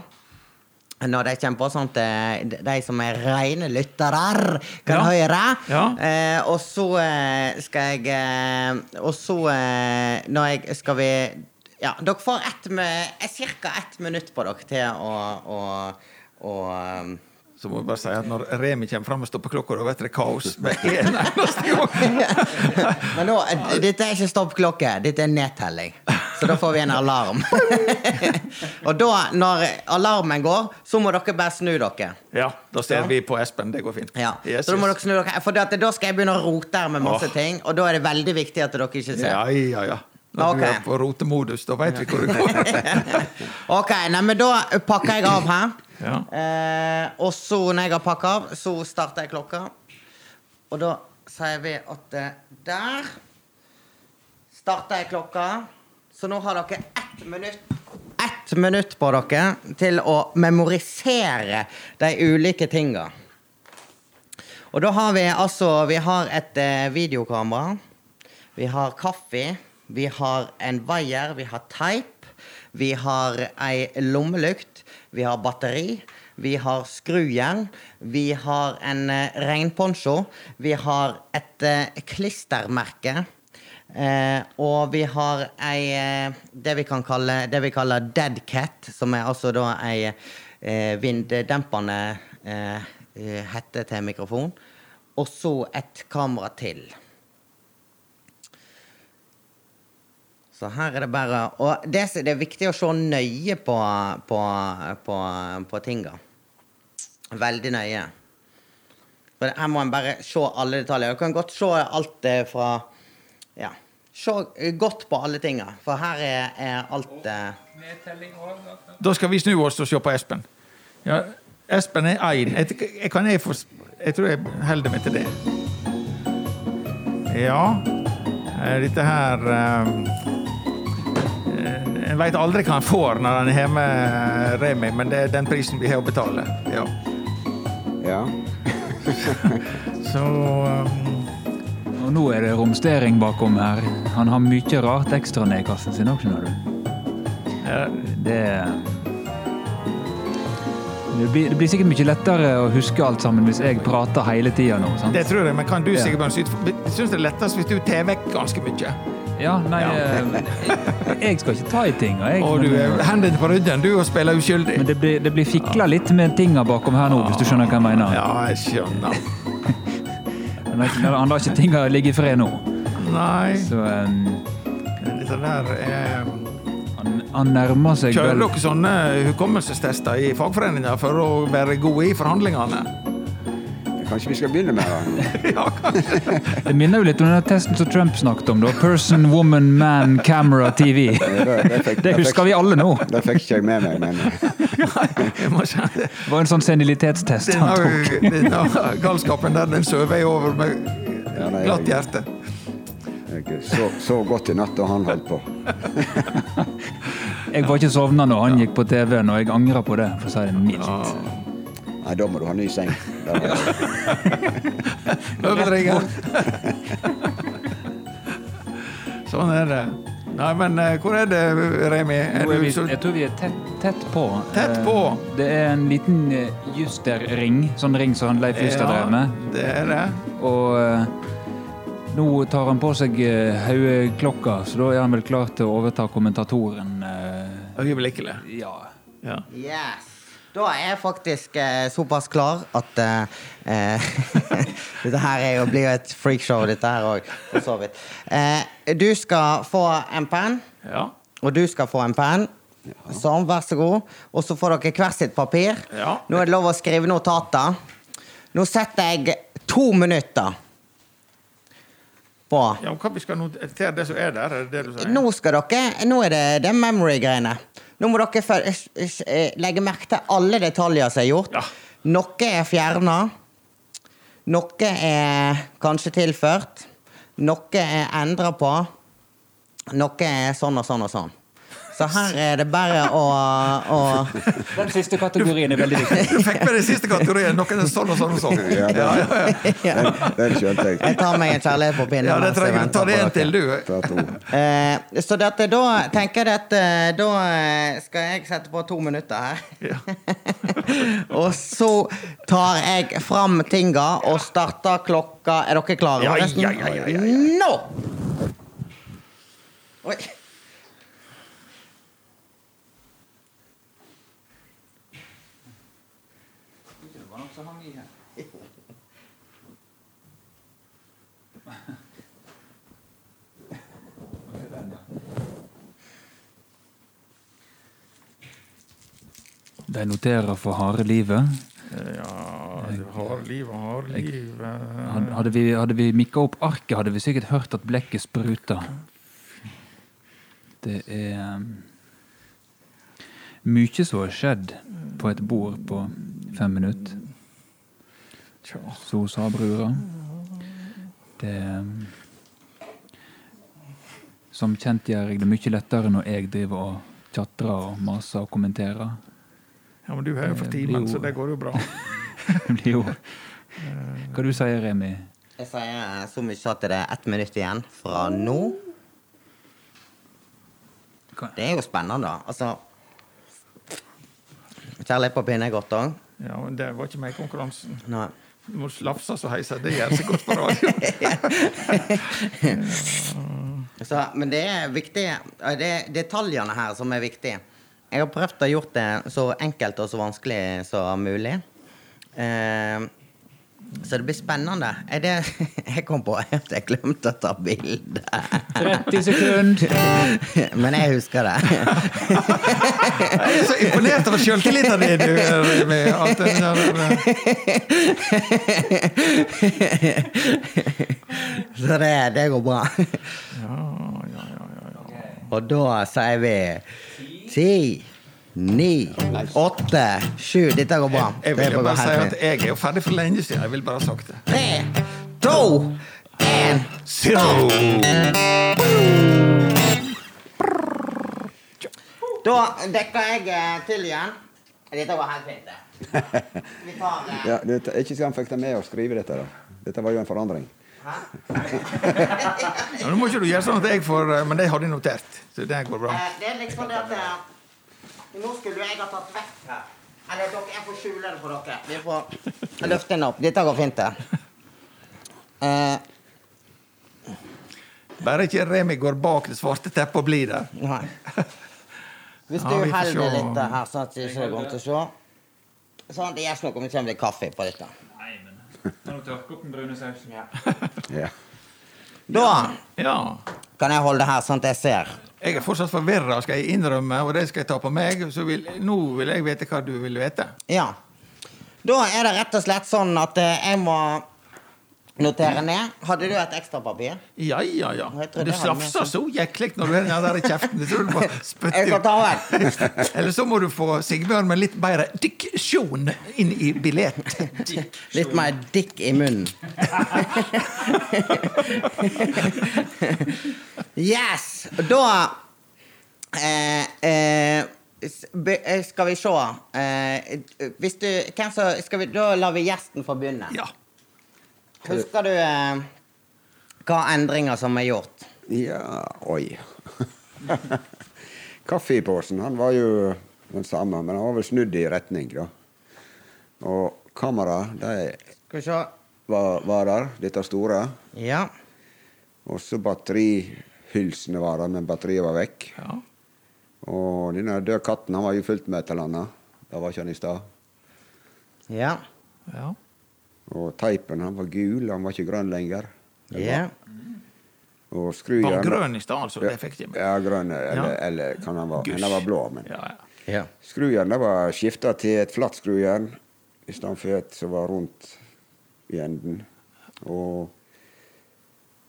når de kommer på sånt eh, De som er rene lyttere, kan Ja. høre. Ja. Eh, og så skal jeg Og så, når jeg skal vi Ja, dere får ett med ca. ett minutt på dere til å, å, å um, Så må vi bare si at når Remi kommer fram med stoppeklokka, da vet det kaos med en eneste gang. [laughs] Men nå, eh, dette er ikke stoppklokke, dette er nedtelling. Så da får vi en alarm. [laughs] og da, når alarmen går, så må dere bare snu dere. Ja, da ser Ja. vi på Espen. Det går fint. Ja, Yes, så da må yes. dere snu dere For da skal jeg begynne å rote her med masse oh. ting, og da er det veldig viktig at dere ikke ser. Ja, ja, ja. Når du er på rotemodus, da vet vi hvor det går. [laughs] Ok, nei, men da pakker jeg av her. Ja. Eh, og så, når jeg har pakka av, så starter jeg klokka. Og da sier vi at eh, der starter jeg klokka. Så nå har dere ett minutt Ett minutt på dere til å memorisere de ulike tinga. Og da har vi altså Vi har et eh, videokamera. Vi har kaffe. Vi har en vaier. Vi har teip. Vi har ei lommelykt. Vi har batteri. Vi har skrujern. Vi har en eh, regnponcho. Vi har et eh, klistremerke. Eh, og vi har ei eh, det, vi kan kalle, det vi kaller dead cat, som er altså da ei eh, vinddempende eh, hette til mikrofon. Og så et kamera til. Så her er det bare Og det, det er viktig å se nøye på, på, på, på tinga. Veldig nøye. For her må en bare se alle detaljer. Du kan godt se alt det fra Ja. Se godt på alle tinga, for her er, er alt eh, Da skal vi snu oss og se på Espen. Ja, Espen er én. Jeg, jeg, kan jeg, få, jeg tror jeg holder meg til det. Ja eh, Dette her eh, eh, En veit aldri hva en får når en har med Remi, men det er den prisen vi har å betale. Ja. Ja. [laughs] Så um, Og nå er det romstering bakom her. Han har mye rart ekstra ned i kassen sin òg, skjønner du. Ja. Det det blir, det blir sikkert mye lettere å huske alt sammen hvis jeg prater hele tida nå. sant? Det tror jeg, men kan du Ja. Sigbjørn syns det er lettest hvis du tar vekk ganske mye. Ja, nei eh, Jeg skal ikke ta i ting. Jeg, Og du er hendene på ryggen, du, og spiller uskyldig. men det blir, det blir fikla litt med tinga bakom her nå, hvis du skjønner hva jeg mener. Ja, jeg skjønner. [laughs] Han ikke- han har ikke tinga ligge i fred nå. Nei, Så um, dette der er han, han nærmer seg Kjører dere sånne hukommelsestester i fagforeninga for å være gode i forhandlingene? Kanskje vi skal begynne med det? [laughs] Ja, kanskje. Det minner jo litt om den testen som Trump snakket om. da. Person, woman, man, camera, TV. Det, det, fikk, Det husker vi alle nå. Det fikk ikke jeg med meg, men [laughs] det. Var en sånn senilitetstest han tok. [laughs] Denne galskapen der, den søver jeg over med glatt hjerte. jeg så, så godt i natt da han holdt på. Jeg var ikke sovna når han gikk på TV-en, og jeg angrer på det, for å si det mildt. Nei, da må du ha ny seng. Øverdringer. [laughs] Sånn er det. Nei, men eh, hvor er det, Remi? Er er vi, jeg tror vi er tett, tett på. Tett på. Eh, Det er en liten eh, justerring, sånn ring som han Leif ja, drev med. det er det. Og nå tar han på seg hodeklokka, så da er han vel klar til å overta kommentatoren. Øyeblikkelig. ja. Ja. Yes. Da er jeg faktisk eh, såpass klar at eh, eh, [laughs] Dette her er jo, blir jo et freakshow, dette her òg, for så vidt. Eh, du skal få en penn, ja. og du skal få en penn. Sånn, vær så god. Og så får dere hvert sitt papir. Ja. Nå er det lov å skrive notater. Nå setter jeg to minutter på ja men hva vi skal notere det som er der? Er det det du sier? Nå skal dere Nå er det det memory-greiene. Nå må dere s- eh, legge merke til alle detaljer som er gjort. Ja. Noe er fjerna. Noe er kanskje tilført. Noe er endra på. Noe er sånn og sånn og sånn. Så her er det bare å, å [laughs] Den siste kategorien er veldig viktig. Du fikk med den siste kategorien. Noen er sånn og sånn og sånn. Ja, det, Ja, ja, ja. Den, den skjønte jeg. Jeg tar meg en kjærlighet på pinnen. ja det trenger du. Ta det en til, du. Eh, så dette, da tenker jeg at eh, da eh, skal jeg sette på to minutter her. Ja. [laughs] og så tar jeg fram tinga og starter klokka Er dere klare? Ja, ja, ja, ja, ja, ja. Nå! Oi. De noterer for harde livet. Ja, Harde livet, harde og har liv. Had- Hadde vi, hadde vi mikka opp arket, hadde vi sikkert hørt at blekket spruta. Det er um, mye som har skjedd på et bord på fem minutter. Så sa brura. Det um, Som kjent gjør jeg det mye lettere når jeg driver og tjatrer og maser og kommenterer. Ja, men du er jo for timen, så det går jo bra. [laughs] Det blir jo Hva du sier Remi? Jeg sier så mye at det er ett minutt igjen fra nå. Det er jo spennende, da. Altså Kjærlighet på pinne er godt òg. Ja, men det var ikke meg i konkurransen. Nei. Du må slafse så heiser. Det gjør seg godt på radio. [laughs] ja. [laughs] men det er viktig Det er detaljene her som er viktige. Jeg har prøvd å gjort det så enkelt og så vanskelig som mulig. Eh, så det blir spennende. Er det [laughs] Jeg kom på at jeg glemte å ta bilde. 30 sekunder! [laughs] Men jeg husker det. [laughs] Jeg er så imponert over sjøltilliten din, du. Rimi. At den Så det, det går bra. ja, ja, ja, ja, ja. Og da sier vi ti, ni, åtte, sju. Dette går bra. Jeg jeg vil bare si at jeg er jo ferdig for lenge siden. Jeg vil bare ha sagt det. Tre, to, én. start! Da dekker jeg eh, til igjen. Dette var helt fint. [laughs] Vi tar eh, Ja, det, er ikke skal han fikk det med å skrive dette, da. Dette var jo en forandring. Ja, nå må ikke du gjøre sånn at jeg får eh, Men det har de notert. Så det går bra. eh, Det er liksom det at eh, Nå skulle jeg ha tatt vekk her. Eller dere, jeg får skjule det for dere. Vi får løfte den opp. Dette går fint, det. Eh, Bare ikke Remi går bak det svarte teppet og blir der. nei. Hvis du Ja, holder litt her, sånn at det ikke kommer til å se. Sånn, det gjør ikke noe om det kommer litt kaffe på dette. Nei, du tørke opp den brune sausen? [laughs] Ja. Da Ja. kan jeg holde det her, sånn at jeg ser. Jeg er fortsatt forvirra, skal jeg innrømme, og det skal jeg ta på meg. Så vil, nå vil jeg vite hva du vil vite. Ja. Da er det rett og slett sånn at eh, jeg må notere ned. Hadde du et ekstrapapir? Ja, ja, ja. Du det slafser så jæklig når du har den der i kjeften. Jeg tror du må [laughs] spytte skal ut. ta [laughs] vekk. Eller så må du få Sigbjørn med litt bedre diksjon inn i billett. Litt mer dick i munnen. [laughs] yes! Da eh, eh, eh, Skal vi se eh, Hvis du hvem så, skal vi, Da lar vi gjesten få begynne. Ja. Husker du eh, hva endringer som er gjort? Ja, oi. [laughs] Kaffepåsen han var jo den samme, men han var vel snudd i retning, da. Og kameraet, de Skal vi se. var, var der, dette store. Ja. Og så batterihylsene var der, men batteriet var vekk. ja. Og denne døde katten han var jo fullt med et eller annet. Da var ikke han i stad. Ja. ja. Og teipen han var gul, han var ikke grønn lenger. ja. Og Var han grønn i stad, altså? Det fikk de med. Ja, grønn, eller, Ja. eller kan han være, han var blå. Men Ja, ja. ja. skrujern var skifta til et flatt skrujern i stedet for et som var rundt i enden. Og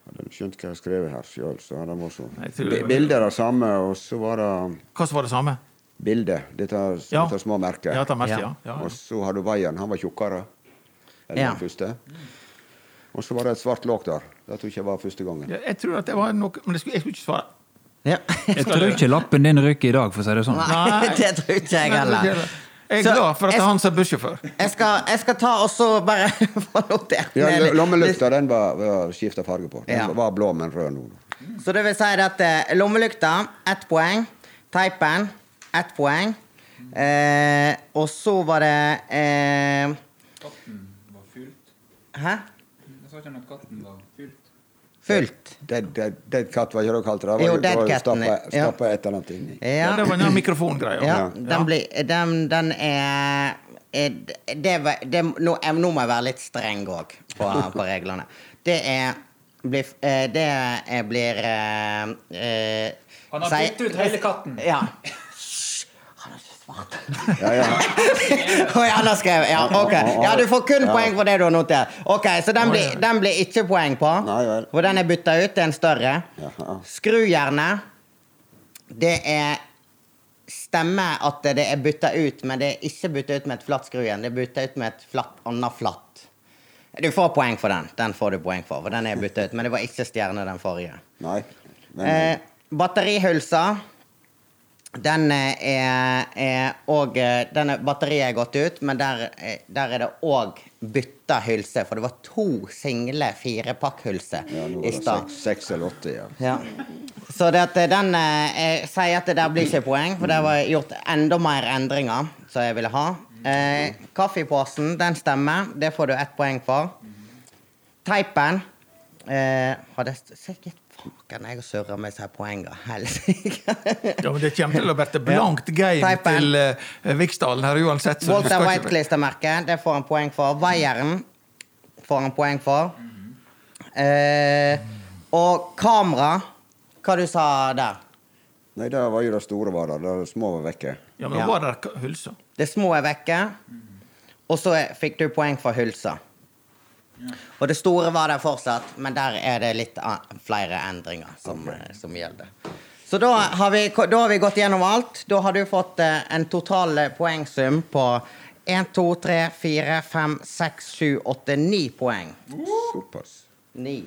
hadde han skjønt hva jeg skrev her sjøl, så hadde han også er det Bilder av samme, og så var det Hva som var det samme? bilde. Dette, Ja. dette små merket. Ja, ta merke, Ja. ja. ja. Og så hadde du vaieren. Han var tjukkere Ja. den første. Og så var det et svart låk der. Det tror jeg ikke var første gangen. Ja, Jeg tror at det var noe Men jeg skulle, jeg skulle ikke svare. ja. Jeg tror ikke lappen din ryker i dag, for å si det sånn. Nei, [laughs] det tror ikke jeg heller. Jeg er Så- glad for at jeg- han som er bussjåfør. Jeg jeg skal ta og så bare [laughs] få notert Ja. Lommelykta den var, var skifta farge på. Den Ja. var blå, men rød nå. Så det vil si at eh, lommelykta, ett poeng. Teipen, ett poeng. Eh, og så var det eh. Hæ? Jeg sa ikke at katten var fylt. Fullt. Dead, dead, dead cat, var ikke det du kalte det? Jo, Det dead catten, stappa- et eller annet inni. Ja, Ja. det var den mikrofongreia. ja, Ja. den, blir, den, den er, er det, var- det, nå, nå må jeg være litt streng òg på, på reglene. Det er blir, eh, Det er, blir eh, eh, Han har byttet ut hele katten. Ja. Hysj! Han har ikke svart. Ja, ja. [laughs] Ja, skrev. Ja, ok. Ja, du får kun Ja. poeng for det du har notert. Ok, Så den blir, den blir ikke poeng på. For den er bytta ut til en større. Ja. Skrujernet, det er Stemmer at det er bytta ut, men det er ikke bytta ut med et flatt skrujern. Det er bytta ut med et flatt, annet flatt. Du får poeng for den. Den får du poeng for, for den er bytta ut. Men det var ikke stjerne, den forrige. Nei. Men, Eh, batterihulsa den eh, er, òg eh, er, Batteriet er gått ut, men der, eh, der er det òg bytta hylse. For det var to single firepakkhylser ja, i det stad. seks, eller åtte, ja. Ja. Så det at den eh, jeg sier at det der blir ikke poeng, for det var gjort enda mer endringer som jeg ville ha. Eh, kaffepåsen, den stemmer. Det får du ett poeng for. Teipen eh, Hadde jeg sikkert Faken, jeg surrer med disse poengene. Helsike. Ja, men det kommer til å bli blankt game til uh, Viksdalen her uansett. så Walter White-klistremerket, det får han poeng for. Vaieren får han poeng for. Uh, og kamera, hva du sa der? Nei, det var jo det store var der. Det små var vekke. Ja, men Ja. var der hulsa? Det små er vekke. Og så fikk du poeng for hylsa. Og det store var der fortsatt, men der er det litt flere endringer som, okay. som gjelder. Så da har, vi, da har vi gått gjennom alt. Da har du fått eh, en total eh, poengsum på 1, 2, 3, 4, 5, 6, 7, 8, 9 poeng. Såpass. 9.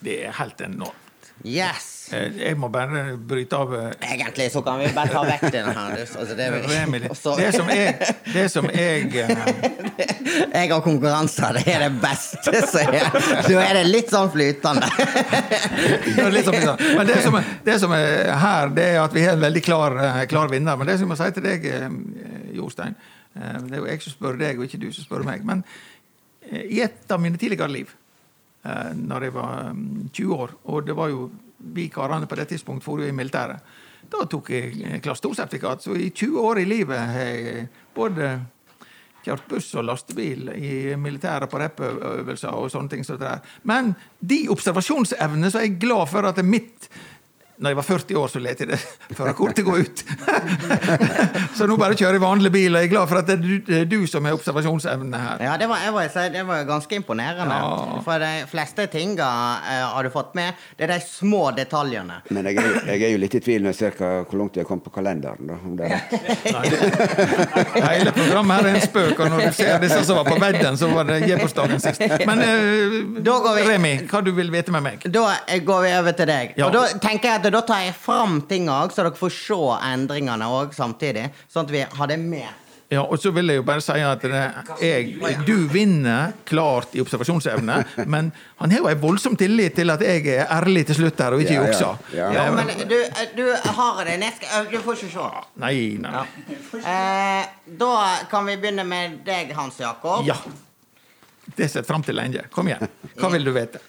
Det er helt enormt. Yes! Eh, Jeg må bare bryte av eh, Egentlig så kan vi bare ta vekk denne her. Altså, det. [laughs] Det som jeg, det som jeg Jeg har konkurranser, det er det beste som er. Nå er det litt sånn flytende. [laughs] Litt sånn, sånn. Men det som, det som er her, det er at vi har en veldig klar, eh, klar vinner. Men det som jeg må si til deg, Jostein Det er jo jeg som spør deg, og ikke du som spør meg. Men i et av mine tidligere liv, eh, når jeg var mm, 20 år, og det var jo vi karene på det tidspunkt for jo i militæret, da tok jeg eh, klasse 2-sertifikat. Så i 20 år i livet har jeg både kjørt buss og lastebil i militæret på repøvelser og sånne ting. som. Men de observasjonsevnene er jeg glad for at mitt Når jeg var 40 år, så lot jeg det [laughs] førerkortet gå ut. [laughs] så nå bare kjører jeg vanlig bil, og jeg er glad for at det er du, det er du som har observasjonsevne her. Ja, det var, si, det var ganske imponerende. Ja. For de fleste tinga uh, har du fått med. Det er de små detaljene. Men jeg er, jeg er jo litt i tvil når jeg ser hva, hvor langt jeg har kommet på kalenderen. Da, om det er rett. [laughs] Hele programmet her er en spøk, og når du ser disse som var på vedden, så var det Jebosdagen sist. Men uh, Da går vi- Remi, hva du vil vite med meg? Da eh, går vi over til deg. Ja. Og da tenker jeg at da tar jeg fram ting òg, så dere får se endringene òg samtidig. Sånn at vi har det med. Ja, og så vil jeg jo bare si at det, jeg, du vinner klart i observasjonsevne, [laughs] men han har jo en voldsom tillit til at jeg er ærlig til slutt her og ikke Ja, ja. Ja. Ja, men du, du har det. Skal- Du får ikke se. Nei, nei. Eh, da kan vi begynne med deg, Hans Jakob. Ja. Det ser jeg fram til lenge. Kom igjen. Hva vil du vite?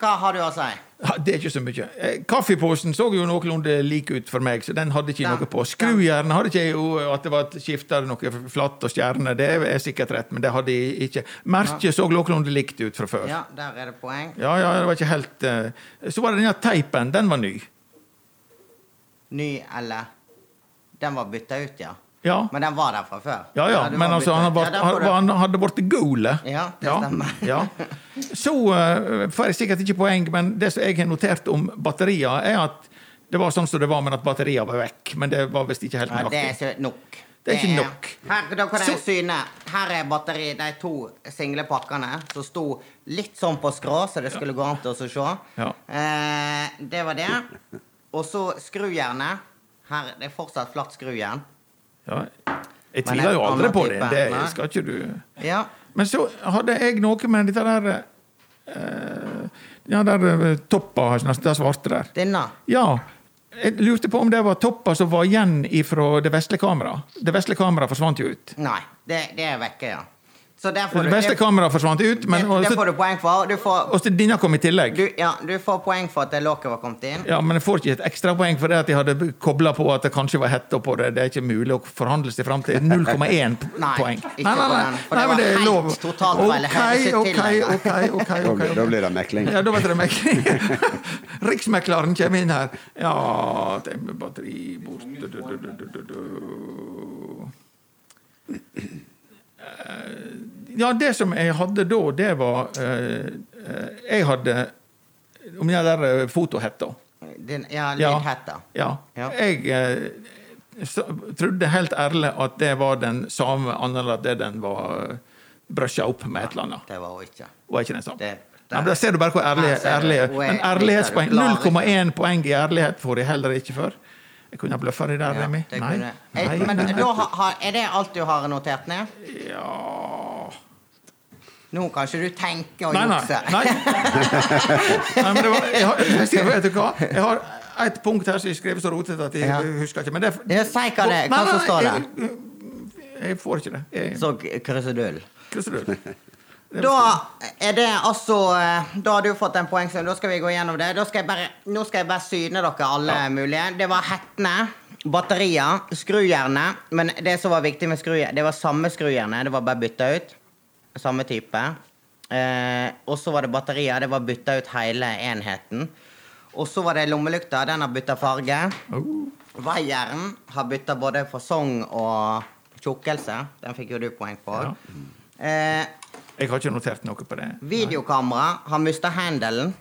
Hva har du å si? Ja, Det er ikke så mye. Eh, Kaffeposen så jo noenlunde lik ut for meg, så den hadde ikke Den- noe på. Skrujernet hadde ikke jo at det var skifta noe flatt og stjerne, det er sikkert rett, men det hadde jeg ikke. Merket så noenlunde likt ut fra før. Ja, der er det poeng. Ja, ja, det var ikke helt uh... Så var det denne teipen, den var ny. Ny eller Den var bytta ut, ja. Ja, Men den var der fra før. ja, ja men altså, han, bort, han, han hadde blitt goalet. Ja, det stemmer. Ja. Så uh, får jeg sikkert ikke poeng, men det som jeg har notert om batterier, er at det var sånn som det var, men at batterier var vekk. Men det var visst ikke helt Ja, det er nøyaktig. ikke nok. Det er ikke nok. Her, Så- syne. Her er batteri, de to single pakkene som sto litt sånn på skrå, så det skulle gå an til å se. Ja. Eh, det var det. Og så skrujernet. Her det er fortsatt flatt skrujern. Ja. Jeg tviler jo aldri på det. Det skal ikke du Ja. Men så hadde jeg noe med dette der uh, Ja, der eh, toppa, det svarte der. Denne. Ja. Jeg lurte på om det var toppa som var igjen fra det vesle kameraet. Det vesle kameraet forsvant jo ut. Nei, det, det er vekke, ja. Så der får Det beste kameraet forsvant ut, men det, det får du poeng for. Du får, også denne kom i tillegg. du, ja, du får poeng for at det lokket var kommet inn. Ja, Men jeg får ikke et ekstrapoeng for det at jeg hadde kobla på at det kanskje var hetta på det. Det er ikke mulig å forhandle seg fram til [laughs] 0,1 poeng. Nei, nei, nei, nei, nei, for det men var det er lov. totalt okay, okay, Ok, ok, ok, Da, blir- da blir det mekling. Ja, da blir det mekling. [laughs] Riksmekleren kommer inn her. Ja batteri bort Ja, det som jeg hadde da, det var eh, eh, Jeg hadde Om den der eh, fotohetta. Den, ja, lydhetta. Ja. Ja. Jeg eh, trodde helt ærlig at det var den samme, annerledes det den var brusha opp med et eller annet. Det var hun ikke. Var ikke den samme. Det- men da ser du bare hvor ærlig, ærlig Men ærlighetspoeng 0,1 poeng i ærlighet får jeg heller ikke for. Jeg kunne ha bløffa deg der, Ja, Remi. Nei. Nei, Men nei, nei. da er det alt du har notert ned? Ja Nå kan ikke du tenke og Nei, nei. jukse. nei. nei men det var, jeg har, jeg vet du hva? Jeg har et punkt her som jeg skrev så rotete at jeg husker ikke. Men det, er si hva det er. Hva som står der? Jeg, jeg får ikke det. Jeg, Så krusedull. Krusedull. Da er det altså eh, Da har du fått en poengsum. Da skal vi gå gjennom det. Skal bare, nå skal jeg bare syne dere alle mulige. Det var hettene, batterier, skrujernet. Men det som var viktig med skrujernet, det var samme skrujernet. Det var bare bytta ut. Samme type. Eh, og så var det batterier. Det var bytta ut hele enheten. Og så var det lommelykta. Den har bytta farge. Oh. Vaieren har bytta både fasong og tjukkelse. Den fikk jo du poeng på. Ja. Eh, Jeg har ikke notert noe på det. Videokamera har mista handelen,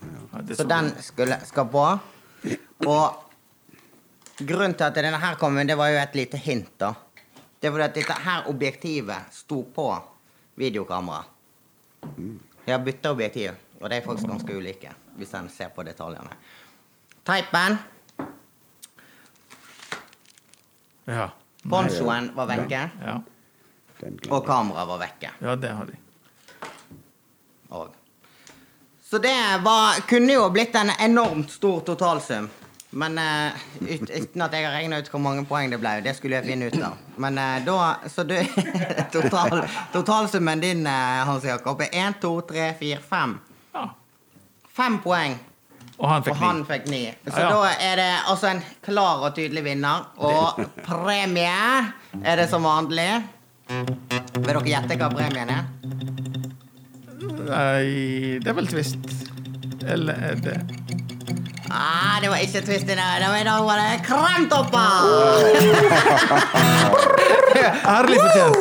Ja, så den skulle, skal på. Og grunnen til at denne her kom inn, det var jo et lite hint, da. Det var at dette her objektivet sto på videokamera. Jeg har bytta objektiv, og de er faktisk ganske ulike, hvis en ser på detaljene. Teipen, Ja. ponchoen var vekke, Ja. Og kameraet var vekke. ja, det har de. Og. Så det var, kunne jo blitt en enormt stor totalsum. Men eh, ut, uten at jeg har regna ut hvor mange poeng det ble. Det skulle jeg finne ut av. Men eh, da Så du [laughs] total, Totalsummen din, eh, Hans Jakob, er 1, 2, 3, 4, 5. Ja. Fem poeng, Og han og fikk han fikk ni. Så Ja, ja. da er det altså en klar og tydelig vinner. Og premie er det som vanlig. Vil dere gjette hva premien er? Nei, det er vel Twist. Eller er det Ah, det var ikke twist i det. I dag var det kremtopper! [laughs] Ærlig fortjent.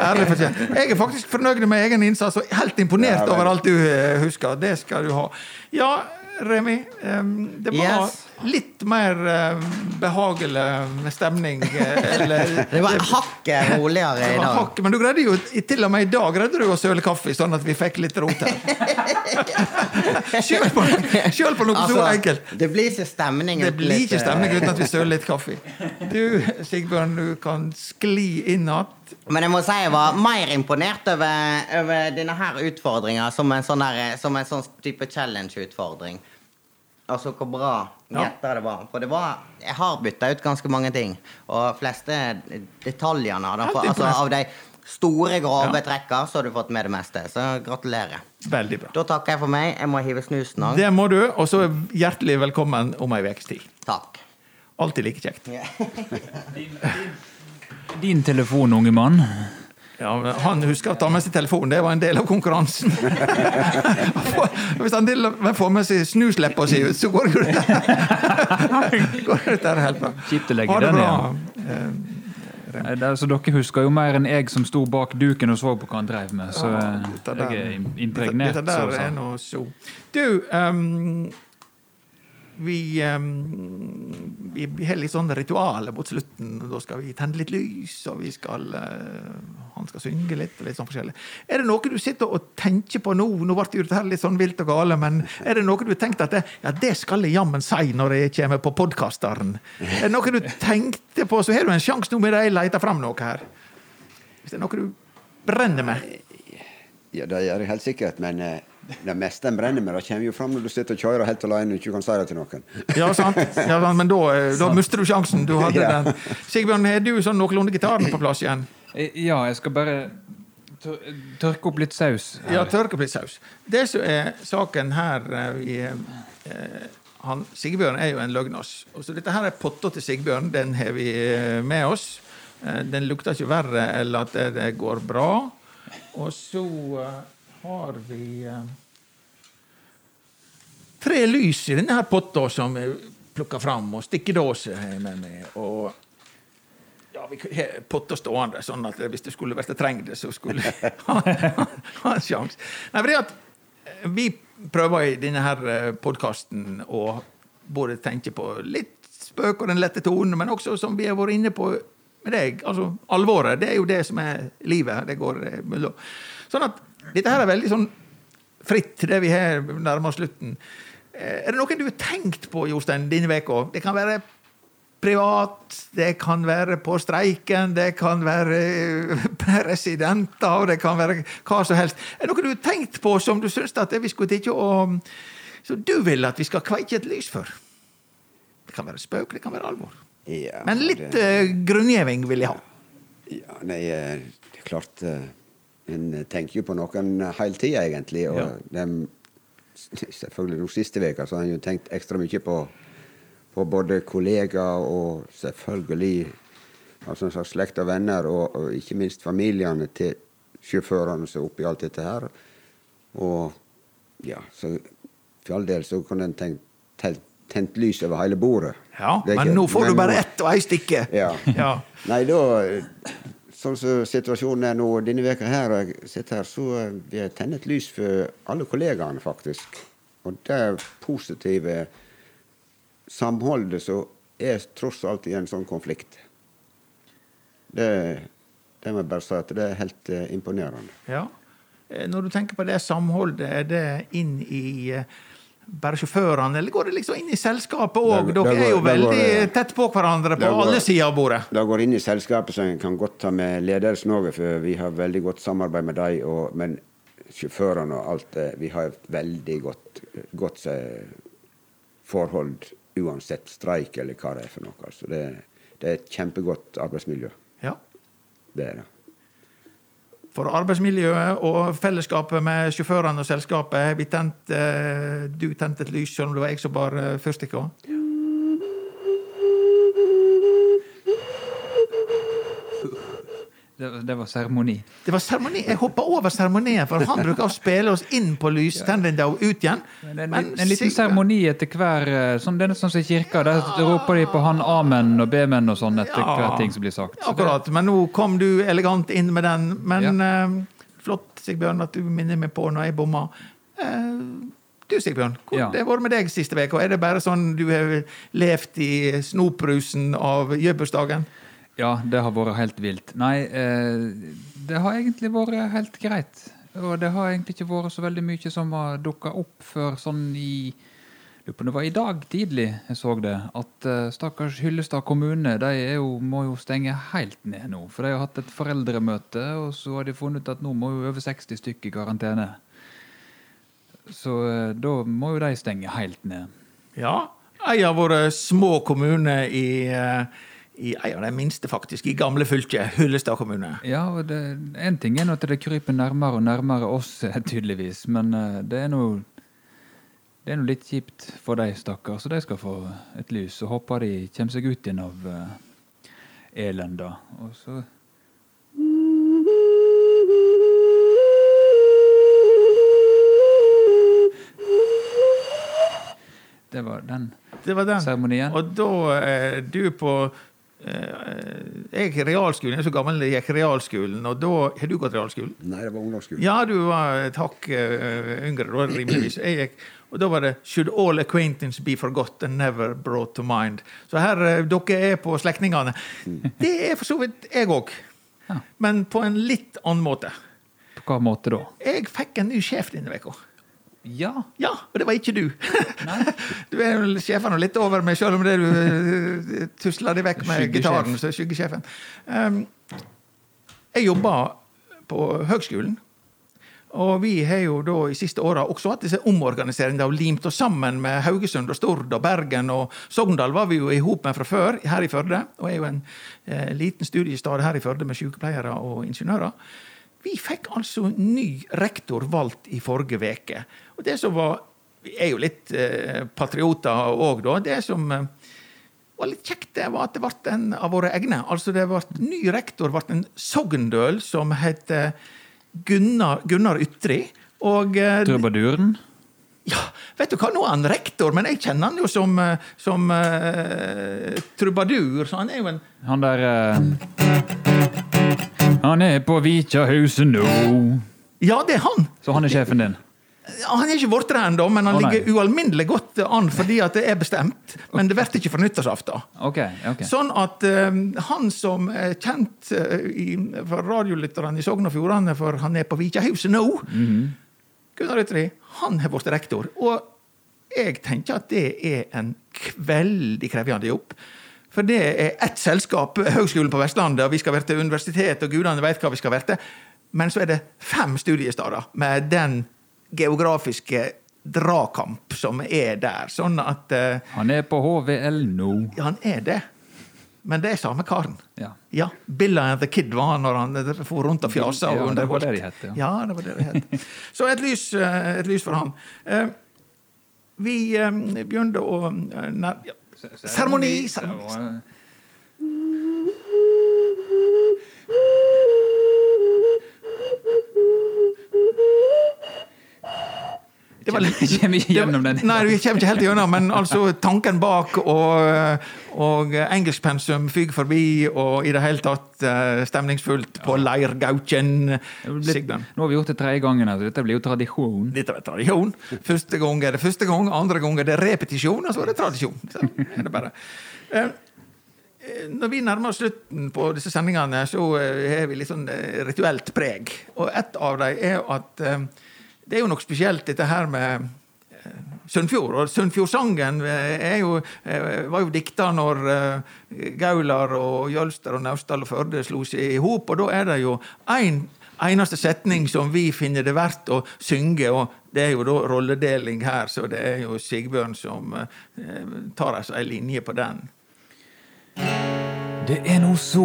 Ærlig fortjent. Jeg er faktisk fornøyd med egen innsats og helt imponert Ja, over alt du eh, husker. Det skal du ha. Ja, Remi. Um, Det var Yes. Litt mer uh, behagelig stemning. eh, Eller, Det var hakket roligere i dag. hakk, men du greide jo til og med i dag greide du å søle kaffe, sånn at vi fikk litt rot her. [laughs] Sjøl på, selv på noe så Altså, enkelt. det blir ikke stemning Det blir ikke stemning eh, uten at vi søler litt kaffe. Du, Sigbjørn, du kan skli inn igjen. Men jeg må si jeg var mer imponert over, over denne her utfordringa som en sånn, der, som en sånn type challenge-utfordring. Altså hvor bra Ja. det var. For det var Jeg har bytta ut ganske mange ting. Og fleste detaljene da, for, altså, av de store, grove Ja. trekka, så har du fått med det meste. Så gratulerer. Veldig bra. Da takker jeg for meg. Jeg må hive snusen òg. Det må du, og så hjertelig velkommen om ei ukes tid. Takk. Alltid like kjekt. [laughs] Din telefon, unge mann. Ja, men han husker å ta med seg telefonen. Det var en del av konkurransen. [laughs] Hvis han del- får med seg snusleppa si ut, så går det [laughs] det der helt bra. Kjipt å legge den igjen. Nei, det Så dere husker jo mer enn jeg som sto bak duken og så på hva han drev med. Så Ja, eh, jeg er im- impregnert. Dette dette der er noe så Du, ehm, vi, ehm, vi, vi har litt sånn ritualer mot slutten. Da skal vi tenne litt lys, og vi skal eh, Han skal synge litt. og litt sånn forskjellig. Er det noe du sitter og tenker på nå? Nå ble dette litt sånn vilt og gale, men er det noe du har tenkt at det, ja, det skal jeg jammen si når jeg kommer på podkasteren? Er det noe du tenkte på, så har du en sjanse nå med det jeg leter fram noe her. Hvis det er noe du brenner med. Ja, det gjør jeg helt sikkert, men eh, det meste en brenner med, det kommer jo fram når du sitter og kjører helt alene og ikke kan si det til noen. Ja, sant. Ja, sant, men da, eh, [laughs] da mister du sjansen. Du hadde Ja. den. Sigbjørn, har du sånn noenlunde gitaren på plass igjen? Eh, Ja, jeg skal bare tørke opp litt saus. her. Ja, tørke opp litt saus. Det som er saken her i eh, han, Sigbjørn er jo en løgnas. Så dette her er potta til Sigbjørn. Den har vi med oss. Den lukter ikke verre enn at det, går bra. Og så har vi eh, tre lys i denne her potta som jeg plukka fram, og stikkedåse har jeg med meg. og ja, vi har potta stående, sånn at hvis det skulle vært trengt så skulle jeg [laughs] ha, ha, en sjanse. Nei, fordi at eh, vi prøver i denne her podkasten å både tenke på litt spøk og den lette tonen, men også, som vi har vært inne på med deg, altså alvoret. Det er jo det som er livet. Det går eh, mellom. Sånn at dette her er veldig sånn fritt, det vi har nærmer oss slutten. Eh, Er det noe du har tenkt på, Jostein, denne veka? Det kan være privat, det kan være på streiken, det kan være eh, [laughs] presidenter, og det kan være hva som helst. Er det noe du har tenkt på som du syns at vi skulle ikke å Som du vil at vi skal kveike et lys for? Det kan være spøk, det kan være alvor. Ja, Men litt det, eh, grunngjeving vil jeg ha. ja, nei, det er klart eh, En tenker jo på noen hele tida, egentlig. Og Ja. dem- [laughs] selvfølgelig nå siste veka så har en jo tenkt ekstra mye på, på både kollegaer og selvfølgelig altså en slags slekt og venner, og, og ikke minst familiene til sjåførene som er oppi alt dette her. Og ja, så for all del så kunne en tenkt, tent, tent lys over hele bordet. Ja, Men ikke- nå får men du bare ett og ei stikke. Ja. [laughs] Ja. Nei, da Sånn som situasjonen er nå denne veka her, og jeg sitter her, så eh, vil jeg tenne et lys for alle kollegaene, faktisk. Og det positive samholdet som er tross alt i en sånn konflikt. Det, det må jeg bare si at det er helt eh, imponerende. Ja. Eh, Når du tenker på det samholdet, er det inn i bare sjåførene, eller går det liksom inn i selskapet òg? Dere er jo veldig går tett på hverandre på går- alle sider av bordet. Det går inn i selskapet, så en kan godt ta med ledelsen òg, for vi har veldig godt samarbeid med dem. og- Men sjåførene og alt det, vi har et veldig godt, godt eh, forhold uansett streik eller hva det er for noe. Altså det, det er et kjempegodt arbeidsmiljø. Ja. Det er det. For arbeidsmiljøet og fellesskapet med sjåførene og selskapet vi tent eh, Du tente et lys, selv om det var jeg som bar eh, fyrstikka. Det var seremoni. Det var seremoni. Jeg hoppa over seremonien, for han bruker å spille oss inn på lystendinga og ut igjen. Men En, Men en liten seremoni etter hver eh, sånn, Det er sånn som i kirka. Der roper de på han amen og bemen og sånn etter Ja. hver ting som blir sagt. Akkurat. Men nå kom du elegant inn med den. Men eh, flott, Sigbjørn, at du minner meg på når jeg bomma. Uh, du, Sigbjørn, hvordan Ja. det vært med deg siste uke? Er det bare sånn du har levd i snoprusen av jøbursdagen? Ja, det har vært helt vilt. Nei, eh, det har egentlig vært helt greit. Og det har egentlig ikke vært så veldig mye som har dukka opp før sånn i Lurer på det var i dag tidlig jeg så det, at eh, stakkars Hyllestad kommune de jo, må jo stenge helt ned nå. For de har hatt et foreldremøte, og så har de funnet ut at nå må jo over 60 stykker i karantene. Så eh, da må jo de stenge helt ned. Ja. En av våre små kommuner i, eh, i en av de minste, faktisk, i gamle fylket, Hyllestad kommune. Ja, og Én en ting er at det kryper nærmere og nærmere oss, eh, [laughs] tydeligvis. Men eh, det er nå det er noe litt kjipt for de, stakkar, så de skal få et lys. Og håper de kommer seg ut igjen av uh, elenda. Og så Det var den den. seremonien. Og da er du på eh, Jeg gikk realskolen, jeg er så gammel jeg gikk realskolen, og da Har du gått realskolen? Nei, det var ungdomsskolen. Ja, du var et hakk eh, yngre da, rimeligvis. Jeg gikk, og da var det 'Should all acquaintance be forgot and never brought to mind'. Så her, eh, dere er på slektningene. Det er for så vidt jeg òg. Ja. Men på en litt annen måte. På hva måte da? Jeg fikk en ny sjef denne uka. Ja. Ja, og det var ikke du. [laughs] Du er jo sjefen og litt over meg, selv om det du eh, tusler deg vekk med gitaren. så skyggesjefen. Um, jeg jobba på høgskolen. Og vi har jo da i siste åra også hatt disse omorganiseringene og limt oss sammen med Haugesund og Stord og Bergen og Sogndal var vi jo i hop med fra før her i Førde. Og er jo en eh, liten studiestad her i Førde med sykepleiere og ingeniører. Vi fikk altså ny rektor valgt i forrige veke. Og det som var Vi er jo litt eh, patrioter òg, da. Det som eh, var litt kjekt, det var at det ble en av våre egne. Altså det ble Ny rektor ble en sogndøl som het Gunnar, Gunnar Ytri. Og eh, Trubaduren? ja, vet du hva, nå er han rektor, men jeg kjenner han jo som, eh, som eh, trubadur, så han er jo en Han der eh, Han er på Vikjahuset nå. Ja, det er han! Så han er sjefen din? Han er ikke blitt der ennå, men han oh, ligger ualminnelig godt an fordi at det er bestemt. Men det blir ikke for nyttårsaften. Okay, okay. Sånn at um, han som er kjent uh, i, for radiolytterne i Sogn og Fjordane, for han er på Vikjahuset nå, Gunnar Ytri, han har blitt rektor. Og jeg tenker at det er en veldig krevende jobb. For det er ett selskap, Høgskolen på Vestlandet, og vi skal være til universitet, og gudene vet hva vi skal være til. Men så er det fem studiesteder med den geografiske dragkamp som er der. Sånn at uh, Han er på HVL nå. ja, han er det. Men det er samme karen. Ja. Ja, Billa and the Kid var han når han eh, for rundt og fjasa. Ja, og det var det de het, ja. ja. det var det de het. [laughs] Så et lys, eh, et lys for han. Uh, Vi eh, begynte å eh, nær- ja. Det var litt- Kommer ikke gjennom den? Nei, vi kommer ikke helt gjennom, men altså tanken bak og, og engelskpensum fyker forbi, og i det hele tatt eh, stemningsfullt på Leirgauken. Nå har vi gjort det tredje gangen, så dette blir jo tradisjon. Dette blir tradisjon. Første gang er det første gang, andre gang er det repetisjon, og så er det tradisjon. Så er det bare. Eh, Når vi nærmer oss slutten på disse sendingene, så eh, har vi litt sånn rituelt preg. Og et av dem er at det er jo noe spesielt dette her med eh, Sunnfjord. Og Sunnfjordsangen eh, eh, var jo dikta når Gaular og Jølster og Naustdal og Førde slo seg i hop, og da er det jo én eneste setning som vi finner det verdt å synge, og det er jo da rolledeling her, så det er jo Sigbjørn som tar ei linje på den. Det er no så,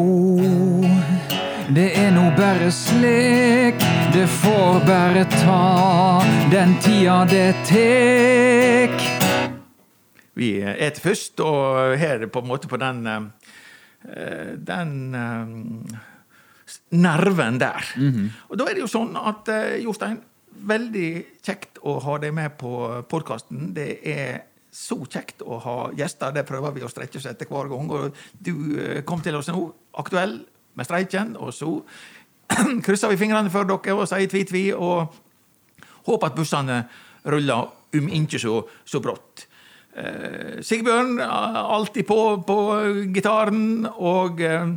det er no bare slik. Det får bare ta den tida det tek. Vi et først, og her er det på en måte på den eh, den eh, nerven der. Og da er det jo sånn at eh, Jostein, veldig kjekt å ha deg med på podkasten. Det er så kjekt å ha gjester. Det prøver vi å strekke oss etter hver gang. Og du eh, kom til oss nå, aktuell med streiken, og så [clears throat] krysser vi fingrene for dere og sier tvi-tvi, og håper at bussene ruller om ikke så, så brått. Eh, Sigbjørn eh, alltid på på gitaren, og eh,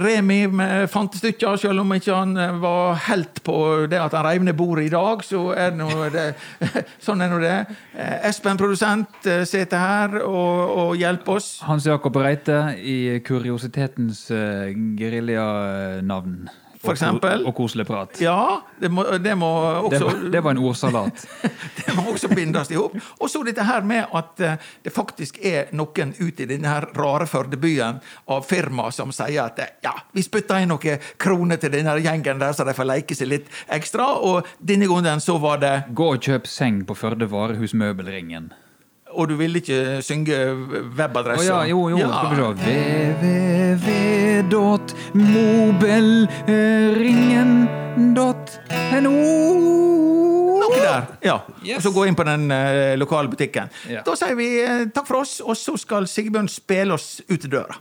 Remi med fantestykka, selv om ikke han var helt på det at han reiv ned bordet i dag, så er det nå det. [laughs] Sånn er nå det. Espen produsent sitter her og, og hjelper oss. Hans Jakob Reite i kuriositetens geriljanavn. For eksempel? Og, koselig prat. Ja, det må, det må Det, også var- det var en ordsalat. [laughs] det må også bindes i hop. Og så dette her med at eh, det faktisk er noen ute i denne her rare Førdebyen av firma som sier at eh, ja, vi spytter inn noen kroner til denne gjengen der, så de får leke seg litt ekstra. Og denne gangen så var det Gå og kjøp seng på Førde Varehus Møbelringen. Og du ville ikke synge webadressa? ja, jo, jo, Ja. www.mobelringen.no Noe der. Ja. Yes. Og så gå inn på den eh, lokale butikken. Ja. Da sier vi eh, takk for oss, og så skal Sigbjørn spille oss ut døra.